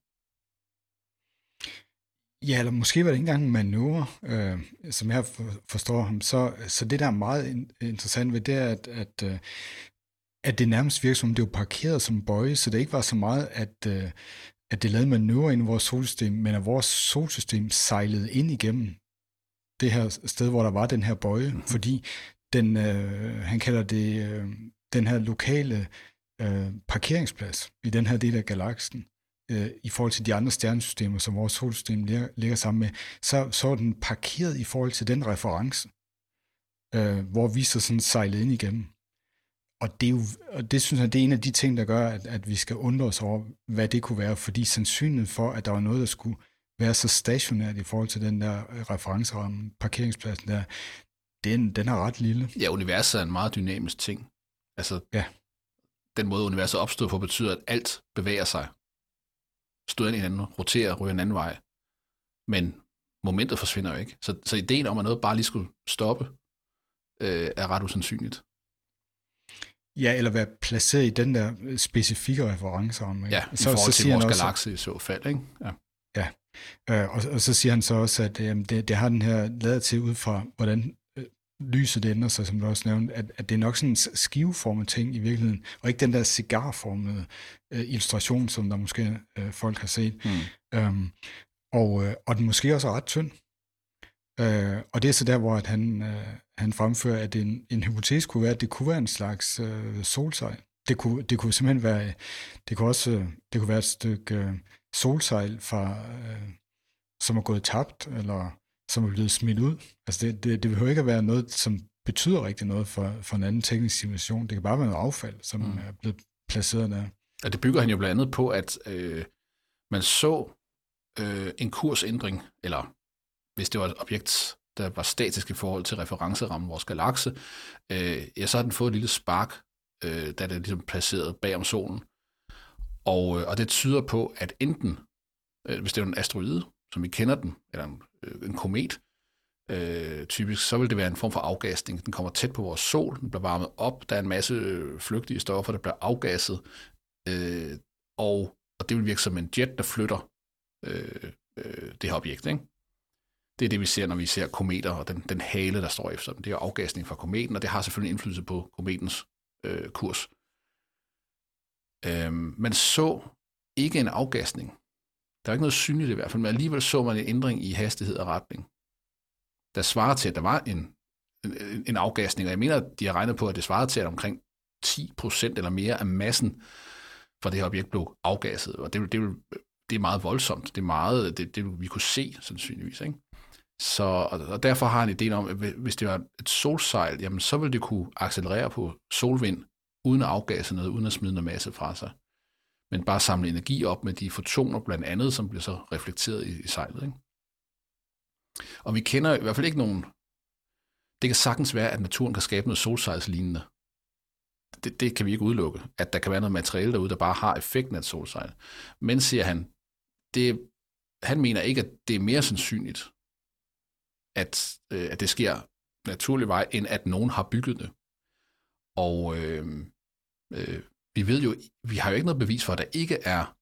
Ja, eller måske var det ikke engang en manøvre, øh, som jeg forstår ham. Så, så det, der er meget interessant ved det, er, at, at, øh, at det nærmest virker som, det var parkeret som bøje, så det ikke var så meget, at, øh, at det lavede manøvre ind i vores solsystem, men at vores solsystem sejlede ind igennem det her sted, hvor der var den her bøje, mm-hmm. fordi den, øh, han kalder det øh, den her lokale øh, parkeringsplads i den her del af galaksen, øh, i forhold til de andre stjernesystemer, som vores solsystem ligger, ligger sammen med, så, så er den parkeret i forhold til den reference, øh, hvor vi så sådan sejlede ind igennem. Og det, er jo, og det synes jeg, det er en af de ting, der gør, at, at vi skal undre os over, hvad det kunne være, fordi sandsynligheden for, at der var noget, der skulle være så stationært i forhold til den der øh, referenceramme, parkeringspladsen der, den, den er ret lille. Ja, universet er en meget dynamisk ting. Altså, ja. den måde universet opstod på, betyder, at alt bevæger sig. Støder ind i hinanden, roterer, ryger en anden vej. Men momentet forsvinder jo ikke. Så, så ideen om, at noget bare lige skulle stoppe, øh, er ret usandsynligt. Ja, eller være placeret i den der specifikke referenceramme. Ja, i så, forhold så til vores også, galakse i så fald. Ikke? Ja. ja. Øh, og, og så siger han så også, at øh, det, det har den her lavet til ud fra, hvordan lyset ændrer sig, som du også nævnte, at, at det er nok sådan en skiveformet ting i virkeligheden, og ikke den der cigarformede øh, illustration, som der måske øh, folk har set. Mm. Øhm, og, øh, og den måske også er ret tynd. Øh, og det er så der, hvor at han, øh, han fremfører, at en, en hypotese kunne være, at det kunne være en slags øh, solsejl. Det kunne, det kunne simpelthen være, det kunne også, det kunne være et stykke øh, solsejl fra, øh, som er gået tabt, eller som er blevet smidt ud. Altså det, det, det behøver ikke at være noget, som betyder rigtig noget for, for en anden teknisk simulation. Det kan bare være noget affald, som mm. er blevet placeret der. Og det bygger han jo blandt andet på, at øh, man så øh, en kursændring, eller hvis det var et objekt, der var statisk i forhold til referencerammen, vores galakse, øh, ja, så har den fået et lille spark, øh, da det er ligesom placeret bag om solen. Og, øh, og det tyder på, at enten, øh, hvis det er en asteroide, som vi kender den, eller en, Øh, en komet, øh, typisk, så vil det være en form for afgasning. Den kommer tæt på vores sol, den bliver varmet op, der er en masse øh, flygtige stoffer, der bliver afgasset, øh, og, og det vil virke som en jet, der flytter øh, øh, det her objekt. Ikke? Det er det, vi ser, når vi ser kometer, og den, den hale, der står efter dem. Det er afgasning fra kometen, og det har selvfølgelig indflydelse på kometens øh, kurs. Øh, man så ikke en afgasning der var ikke noget synligt i hvert fald, men alligevel så man en ændring i hastighed og retning, der svarer til, at der var en, en, en afgasning. Og jeg mener, at de har regnet på, at det svarede til, at omkring 10% eller mere af massen fra det her objekt blev afgasset. Og det, det, det er meget voldsomt. Det er meget, det, det vi kunne se sandsynligvis. Ikke? Så, og, og derfor har han idéen om, at hvis det var et solsejl, jamen så ville det kunne accelerere på solvind, uden at afgasse noget, uden at smide noget masse fra sig men bare samle energi op med de fotoner blandt andet, som bliver så reflekteret i, i sejlet. Ikke? Og vi kender i hvert fald ikke nogen... Det kan sagtens være, at naturen kan skabe noget solsejlslignende. Det, det kan vi ikke udelukke. At der kan være noget materiale derude, der bare har effekten af et solsejl. Men, siger han, det, han mener ikke, at det er mere sandsynligt, at, øh, at det sker naturlig vej, end at nogen har bygget det. Og øh, øh, vi ved jo, vi har jo ikke noget bevis for, at der ikke er,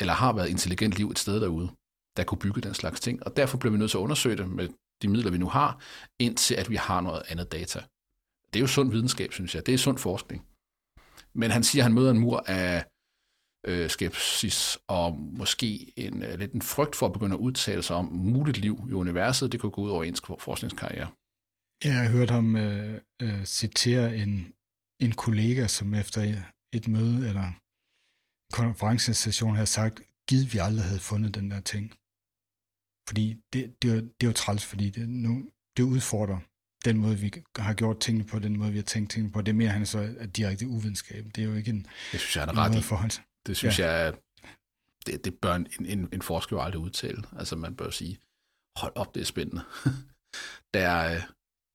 eller har været intelligent liv et sted derude, der kunne bygge den slags ting. Og derfor bliver vi nødt til at undersøge det med de midler, vi nu har, indtil at vi har noget andet data. Det er jo sund videnskab, synes jeg. Det er sund forskning. Men han siger, at han møder en mur af øh, skepsis og måske en, øh, lidt en frygt for at begynde at udtale sig om muligt liv i universet. Det kunne gå ud over ens forskningskarriere. Jeg har hørt ham øh, øh, citere en, en kollega, som efter et møde eller konferencestation havde sagt, givet vi aldrig havde fundet den der ting. Fordi det, det, er, det er jo træls, fordi det, nu, det udfordrer den måde, vi har gjort tingene på, den måde, vi har tænkt tingene på. Det er mere, han så er direkte uvidenskab. Det er jo ikke en, det synes jeg, er ret i. forhold Det synes ja. jeg, det, det bør en, en, en forsker jo aldrig udtale. Altså man bør sige, hold op, det er spændende. <laughs> der,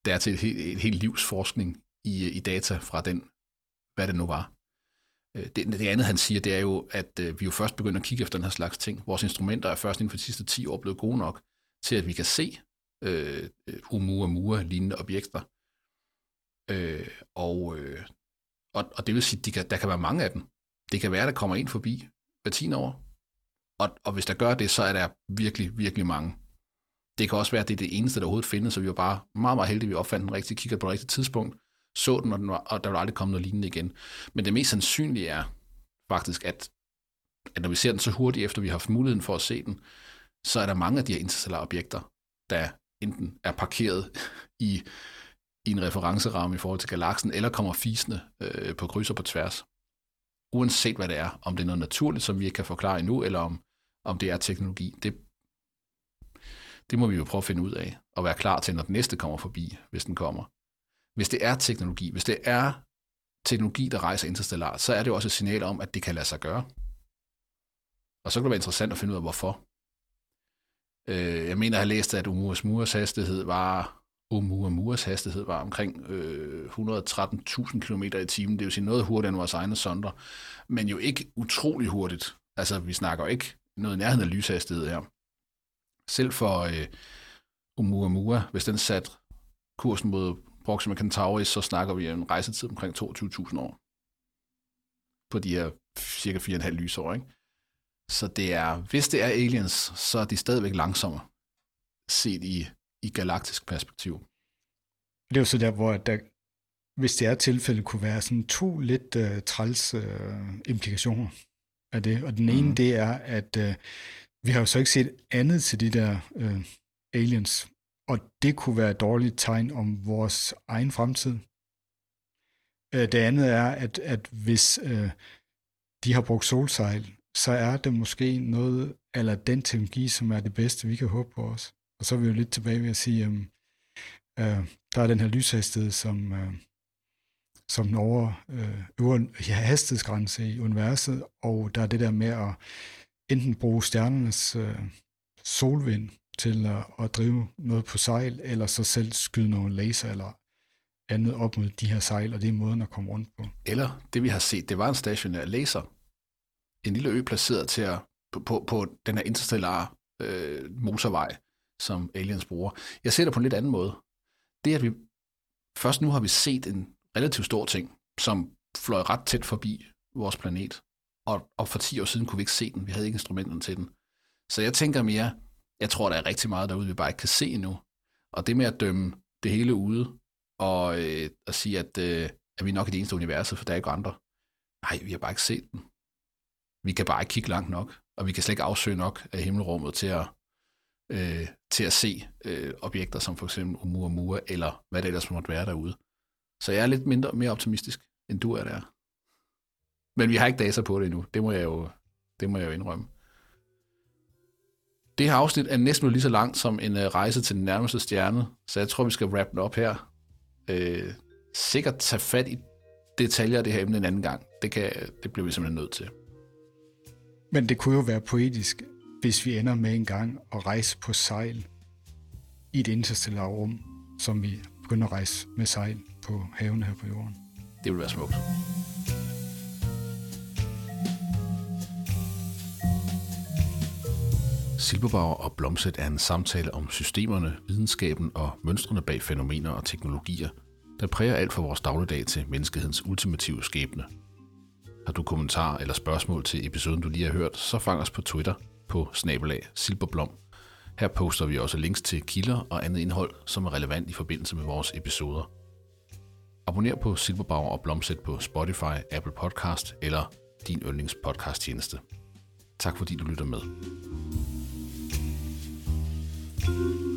der er til et, helt, et helt livs forskning i, i data fra den, hvad det nu var. Øh, det, det andet, han siger, det er jo, at øh, vi jo først begynder at kigge efter den her slags ting. Vores instrumenter er først inden for de sidste 10 år blevet gode nok til, at vi kan se øh, øh Oumuamua-lignende objekter. Øh, og, øh, og, og det vil sige, at de kan, der kan være mange af dem. Det kan være, der kommer en forbi hver 10 år. Og, og hvis der gør det, så er der virkelig, virkelig mange. Det kan også være, at det er det eneste, der overhovedet findes, så vi var bare meget, meget heldige, at vi opfandt den rigtige, kigger på det rigtige tidspunkt, så den, og, den var, og der var aldrig komme noget lignende igen. Men det mest sandsynlige er faktisk, at, at når vi ser den så hurtigt, efter vi har haft muligheden for at se den, så er der mange af de her interstellare objekter, der enten er parkeret i, i en referenceramme i forhold til galaksen, eller kommer fisende øh, på kryds og på tværs. Uanset hvad det er, om det er noget naturligt, som vi ikke kan forklare endnu, eller om, om det er teknologi, det, det må vi jo prøve at finde ud af, og være klar til, når den næste kommer forbi, hvis den kommer. Hvis det er teknologi, hvis det er teknologi, der rejser interstellar, så er det jo også et signal om, at det kan lade sig gøre. Og så kan det være interessant at finde ud af, hvorfor. Øh, jeg mener, at jeg har læst, at Oumuamuas hastighed var Oumuamuas hastighed var omkring øh, 113.000 km i timen. Det vil sige noget hurtigere end vores egne sonder, men jo ikke utrolig hurtigt. Altså, vi snakker ikke noget nærheden af lyshastighed her. Selv for øh, Oumuamua, hvis den satte kursen mod Proxima Centauri, så snakker vi en rejsetid omkring 22.000 år. På de her cirka 4,5 lysår, ikke? Så det er, hvis det er aliens, så er de stadigvæk langsommere, set i, i galaktisk perspektiv. Det er jo så der, hvor der, hvis det er tilfælde, kunne være sådan to lidt uh, træls uh, implikationer af det. Og den ene, mm. det er, at uh, vi har jo så ikke set andet til de der uh, aliens, og det kunne være et dårligt tegn om vores egen fremtid. Øh, det andet er, at, at hvis øh, de har brugt solsejl så er det måske noget, eller den teknologi, som er det bedste, vi kan håbe på os. Og så er vi jo lidt tilbage ved at sige, øh, øh, der er den her lyshastighed, som, øh, som når øh, øver ja, hastighedsgrænse i universet, og der er det der med at enten bruge stjernernes øh, solvind til at, at drive noget på sejl, eller så selv skyde nogle laser eller andet op mod de her sejl, og det er måden at komme rundt på. Eller det vi har set, det var en stationær laser, en lille ø placeret til at, på, på, på den her interstellare øh, motorvej, som aliens bruger. Jeg ser det på en lidt anden måde. Det, at vi først nu har vi set en relativt stor ting, som fløj ret tæt forbi vores planet, og, og for 10 år siden kunne vi ikke se den. Vi havde ikke instrumenterne til den. Så jeg tænker mere, jeg tror, der er rigtig meget derude, vi bare ikke kan se endnu. Og det med at dømme det hele ude, og øh, at sige, at, øh, at vi nok i det eneste universet, for der er ikke andre. Nej, vi har bare ikke set den vi kan bare ikke kigge langt nok, og vi kan slet ikke afsøge nok af himmelrummet til at, øh, til at se øh, objekter som for eksempel Oumuamua, eller hvad det ellers måtte være derude. Så jeg er lidt mindre, mere optimistisk, end du er der. Men vi har ikke data på det endnu. Det må jeg jo, det må jeg jo indrømme. Det her afsnit er næsten lige så langt som en uh, rejse til den nærmeste stjerne, så jeg tror, vi skal wrap den op her. Øh, sikkert tage fat i detaljer af det her emne en anden gang. Det, kan, det bliver vi simpelthen nødt til. Men det kunne jo være poetisk, hvis vi ender med en gang at rejse på sejl i et interstellar rum, som vi begynder at rejse med sejl på havene her på jorden. Det vil være smukt. Silberbauer og Blomset er en samtale om systemerne, videnskaben og mønstrene bag fænomener og teknologier, der præger alt fra vores dagligdag til menneskehedens ultimative skæbne – har du kommentar eller spørgsmål til episoden, du lige har hørt, så fang os på Twitter på snabelag silberblom. Her poster vi også links til kilder og andet indhold, som er relevant i forbindelse med vores episoder. Abonner på Silberbauer og Blomset på Spotify, Apple Podcast eller din yndlingspodcasttjeneste. tjeneste. Tak fordi du lytter med. Thank you